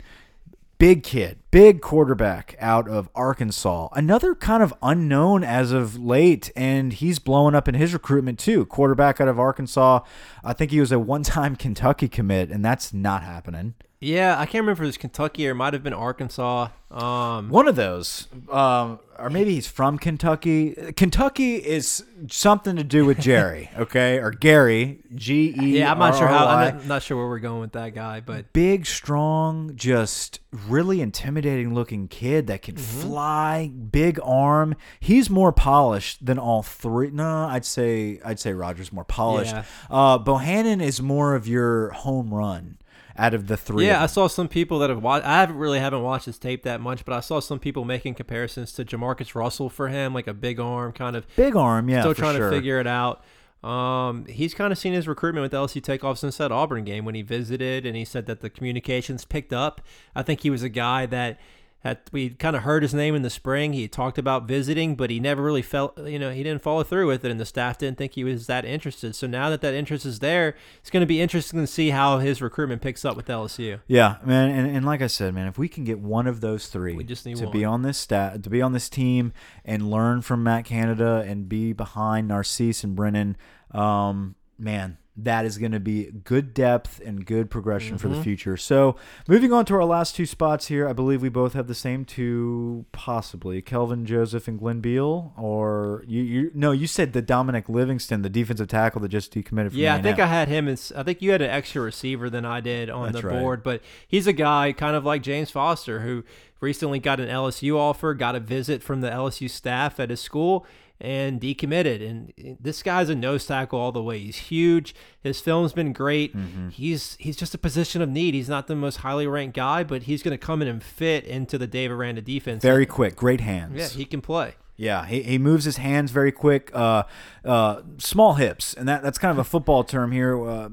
big kid, big quarterback out of Arkansas. Another kind of unknown as of late, and he's blowing up in his recruitment too. Quarterback out of Arkansas. I think he was a one time Kentucky commit, and that's not happening. Yeah, I can't remember if it was Kentucky or it might have been Arkansas. Um, One of those, um, or maybe he's from Kentucky. Kentucky is something to do with Jerry, okay, or Gary G E. Yeah, I'm not sure how. I'm not, sure where we're going with that guy, but big, strong, just really intimidating looking kid that can mm-hmm. fly, big arm. He's more polished than all three. No, I'd say I'd say Rogers more polished. Yeah. Uh, Bohannon is more of your home run out of the three. Yeah, I saw some people that have watched. I haven't really haven't watched his tape that much, but I saw some people making comparisons to JaMarcus Russell for him, like a big arm kind of big arm. Yeah, still trying sure. to figure it out. Um, he's kind of seen his recruitment with LSU takeoff since that Auburn game when he visited, and he said that the communications picked up. I think he was a guy that Had, we kind of heard his name in the spring. He talked about visiting, but he never really felt, you know, he didn't follow through with it, and the staff didn't think he was that interested. So now that that interest is there, it's going to be interesting to see how his recruitment picks up with LSU. Yeah, man, and, and like I said, man, if we can get one of those three We just need to one. be on this stat, to be on this team, and learn from Matt Canada and be behind Narcisse and Brennan, um, man, that is going to be good depth and good progression for Mm-hmm. the future. So, moving on to our last two spots here, I believe we both have the same two, possibly Kelvin Joseph and Glenn Beal, or you, you no, you said the Dominic Livingston, the defensive tackle that just decommitted from Yeah, I think I had him. As, I think you had an extra receiver than I did on That's the right. board, but he's a guy kind of like James Foster who recently got an LSU offer, got a visit from the LSU staff at his school, and decommitted. And this guy's a nose tackle all the way. He's huge. His film's been great. Mm-hmm. He's he's just a position of need. He's not the most highly ranked guy, but he's going to come in and fit into the Dave Aranda defense. very quick, great hands. yeah, he can play. Yeah, he, he moves his hands very quick. Uh, uh, small hips, and that that's kind of a football term here. Uh,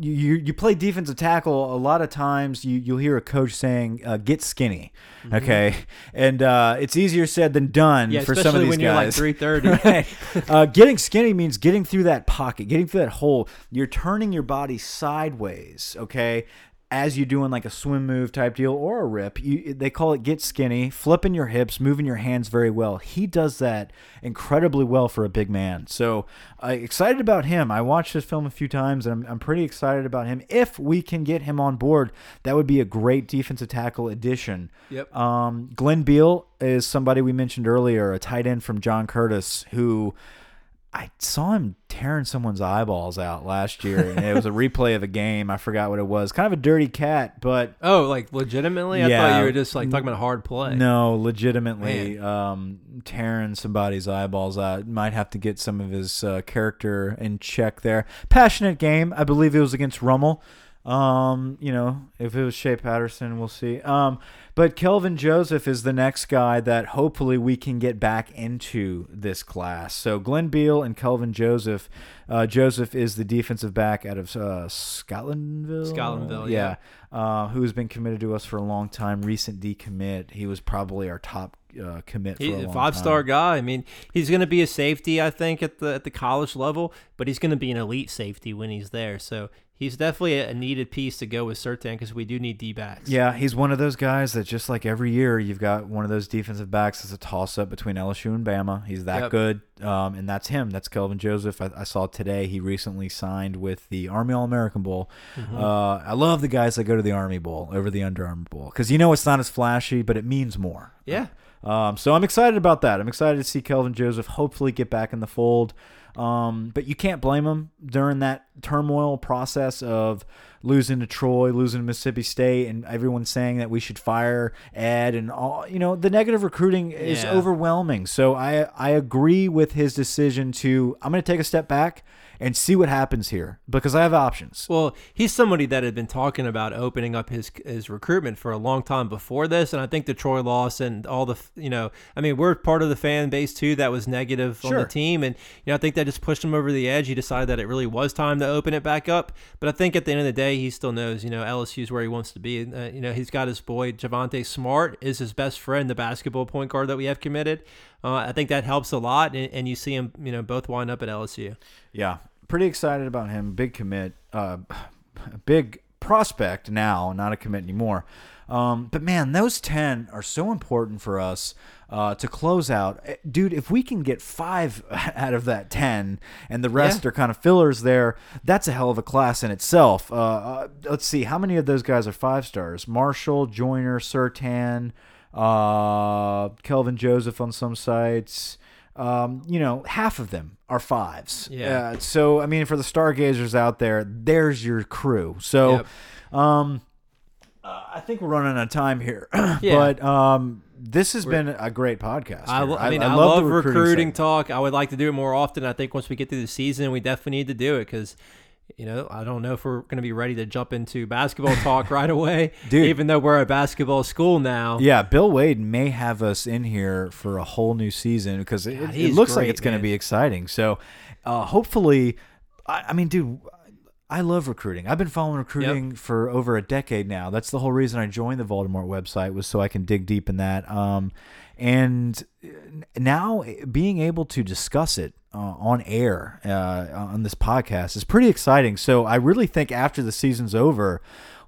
you, you play defensive tackle. A lot of times, you you'll hear a coach saying, uh, "Get skinny," okay, and uh, it's easier said than done. Yeah, for some of these when you're like guys. 330. uh, getting skinny means getting through that pocket, getting through that hole. You're turning your body sideways, okay, as you're doing like a swim move type deal or a rip. You, they call it get skinny, flipping your hips, moving your hands very well. He does that incredibly well for a big man. So uh, excited about him. I watched this film a few times, and I'm, I'm pretty excited about him. If we can get him on board, that would be a great defensive tackle addition. Yep. Um, Glenn Beal is somebody we mentioned earlier, a tight end from John Curtis, who I saw him tearing someone's eyeballs out last year. and it was a replay of a game. I forgot what it was. Kind of a dirty cat, but oh, like legitimately? I Yeah. thought you were just like talking about hard play. no, legitimately um, tearing somebody's eyeballs out. Might have to get some of his uh, character in check there. Passionate game. I believe it was against Rummel. Um, you know, if it was Shea Patterson, we'll see. Um, but Kelvin Joseph is the next guy that hopefully we can get back into this class. So Glenn Beal and Kelvin Joseph. Uh, Joseph is the defensive back out of uh, Scotlandville. Scotlandville, yeah. Uh, who has been committed to us for a long time. Recent decommit. He was probably our top uh, commit He's a a five star time. guy. I mean, he's going to be a safety, I think, at the at the college level, but he's going to be an elite safety when he's there. So he's definitely a, needed piece to go with Surtain because we do need D backs. Yeah, he's one of those guys that just like every year you've got one of those defensive backs that's a toss up between LSU and Bama. He's that Yep. good, um, and that's him. That's Kelvin Joseph. I, I saw today he recently signed with the Army All American Bowl. Mm-hmm. Uh, I love the guys that go to the Army Bowl over the Under Armour Bowl because you know it's not as flashy, but it means more. Yeah. Um, so I'm excited about that. I'm excited to see Kelvin Joseph hopefully get back in the fold. Um, but you can't blame him during that turmoil process of losing to Troy, losing to Mississippi State, and everyone saying that we should fire Ed and all. You know, the negative recruiting is Yeah. overwhelming. So I I agree with his decision to I'm going to take a step back and see what happens here because I have options. Well, he's somebody that had been talking about opening up his his recruitment for a long time before this, and I think the Troy loss and all the you know, I mean, we're part of the fan base too that was negative on the team, and you know, I think that just pushed him over the edge. He decided that it really was time to open it back up, but I think at the end of the day, he still knows you know LSU is where he wants to be. Uh, you know, he's got his boy Javonte Smart is his best friend, the basketball point guard that we have committed. Uh, I think that helps a lot, and, and you see him, you know, both wind up at LSU. Yeah, pretty excited about him. Big commit, uh, big prospect now, not a commit anymore. Um, but man, those ten are so important for us uh, to close out, Eh, dude. If we can get five out of that ten, and the rest Yeah. are kind of fillers there, that's a hell of a class in itself. Uh, uh, let's see, how many of those guys are five stars? Marshall, Joiner, Surtain, uh, Kelvin Joseph on some sites um, you know, half of them are fives. Yeah. Uh, so, I mean, for the stargazers out there, there's your crew. So, Yep. um, uh, I think we're running out of time here. Yeah. but um, this has been a great podcast. I, I mean, I, the love recruiting, segment. talk. I would like to do it more often. I think once we get through the season, we definitely need to do it because, you know, I don't know if we're going to be ready to jump into basketball talk right away. Dude. Even though we're a basketball school now. Yeah, Bill Wade may have us in here for a whole new season because it, God, it looks like it's going to be exciting. So, uh, hopefully, I, I mean, dude, I love recruiting. I've been following recruiting for over a decade now. That's the whole reason I joined the Voldemort website was so I can dig deep in that. Um, and now being able to discuss it uh, on air uh, on this podcast is pretty exciting. So I really think after the season's over,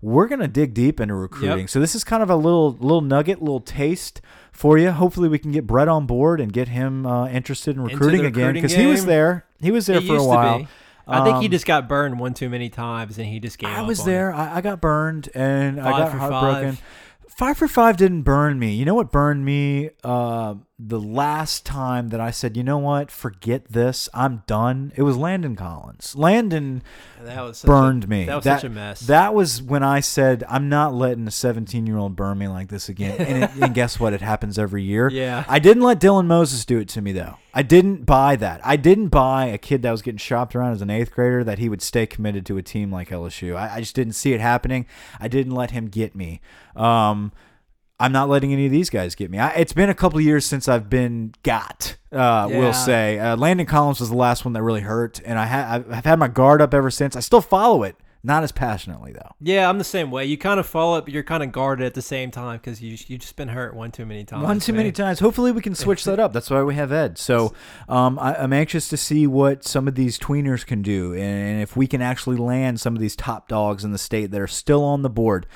we're gonna dig deep into recruiting. Yep. So this is kind of a little little nugget, little taste for you. Hopefully we can get Brett on board and get him uh, interested in the recruiting again because he was there. He was there He for a while. I think he Um, just got burned one too many times, and he just gave up. I was there. I, I got burned and I got heartbroken. five. Five for five didn't burn me. You know what burned me? Uh, the last time that I said, you know what, forget this, I'm done. It was Landon Collins. Landon That was burned a, me. That was That- such a mess. That was when I said, I'm not letting a 17 year old burn me like this again. And, it, and guess what? It happens every year. Yeah. I didn't let Dylan Moses do it to me, though. I didn't buy that. I didn't buy a kid that was getting shopped around as an eighth grader that he would stay committed to a team like LSU. I, I just didn't see it happening. I didn't let him get me. Um, I'm not letting any of these guys get me. I, it's been a couple of years since I've been got. Uh, Yeah. We'll say uh, Landon Collins was the last one that really hurt, and I ha- I've had my guard up ever since. I still follow it, not as passionately though. yeah, I'm the same way. You kind of follow it, but you're kind of guarded at the same time because you you just been hurt one too many times. One too many times. Hopefully, we can switch that up. That's why we have Ed. So, um, I, I'm anxious to see what some of these tweeners can do, and if we can actually land some of these top dogs in the state that are still on the board.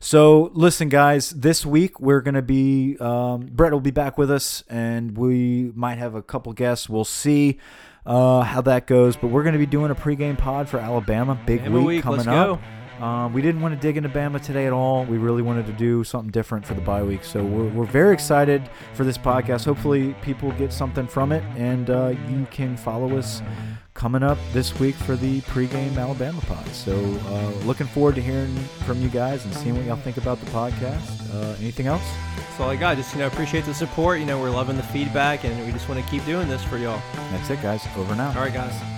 So, listen, guys. This week we're gonna be um, Brett will be back with us, and we might have a couple guests. We'll see uh, how that goes, but we're gonna be doing a pregame pod for Alabama. Big week, week, coming let's up. Um, we didn't want to dig into Bama today at all. We really wanted to do something different for the bye week. So we're, we're very excited for this podcast. Hopefully, people get something from it, and uh, you can follow us coming up this week for the pregame Alabama pod. So uh, looking forward to hearing from you guys and seeing what y'all think about the podcast. Uh, anything else? That's all I got. Just you know, appreciate the support. You know, we're loving the feedback, and we just want to keep doing this for y'all. That's it, guys. Over now. All right, guys.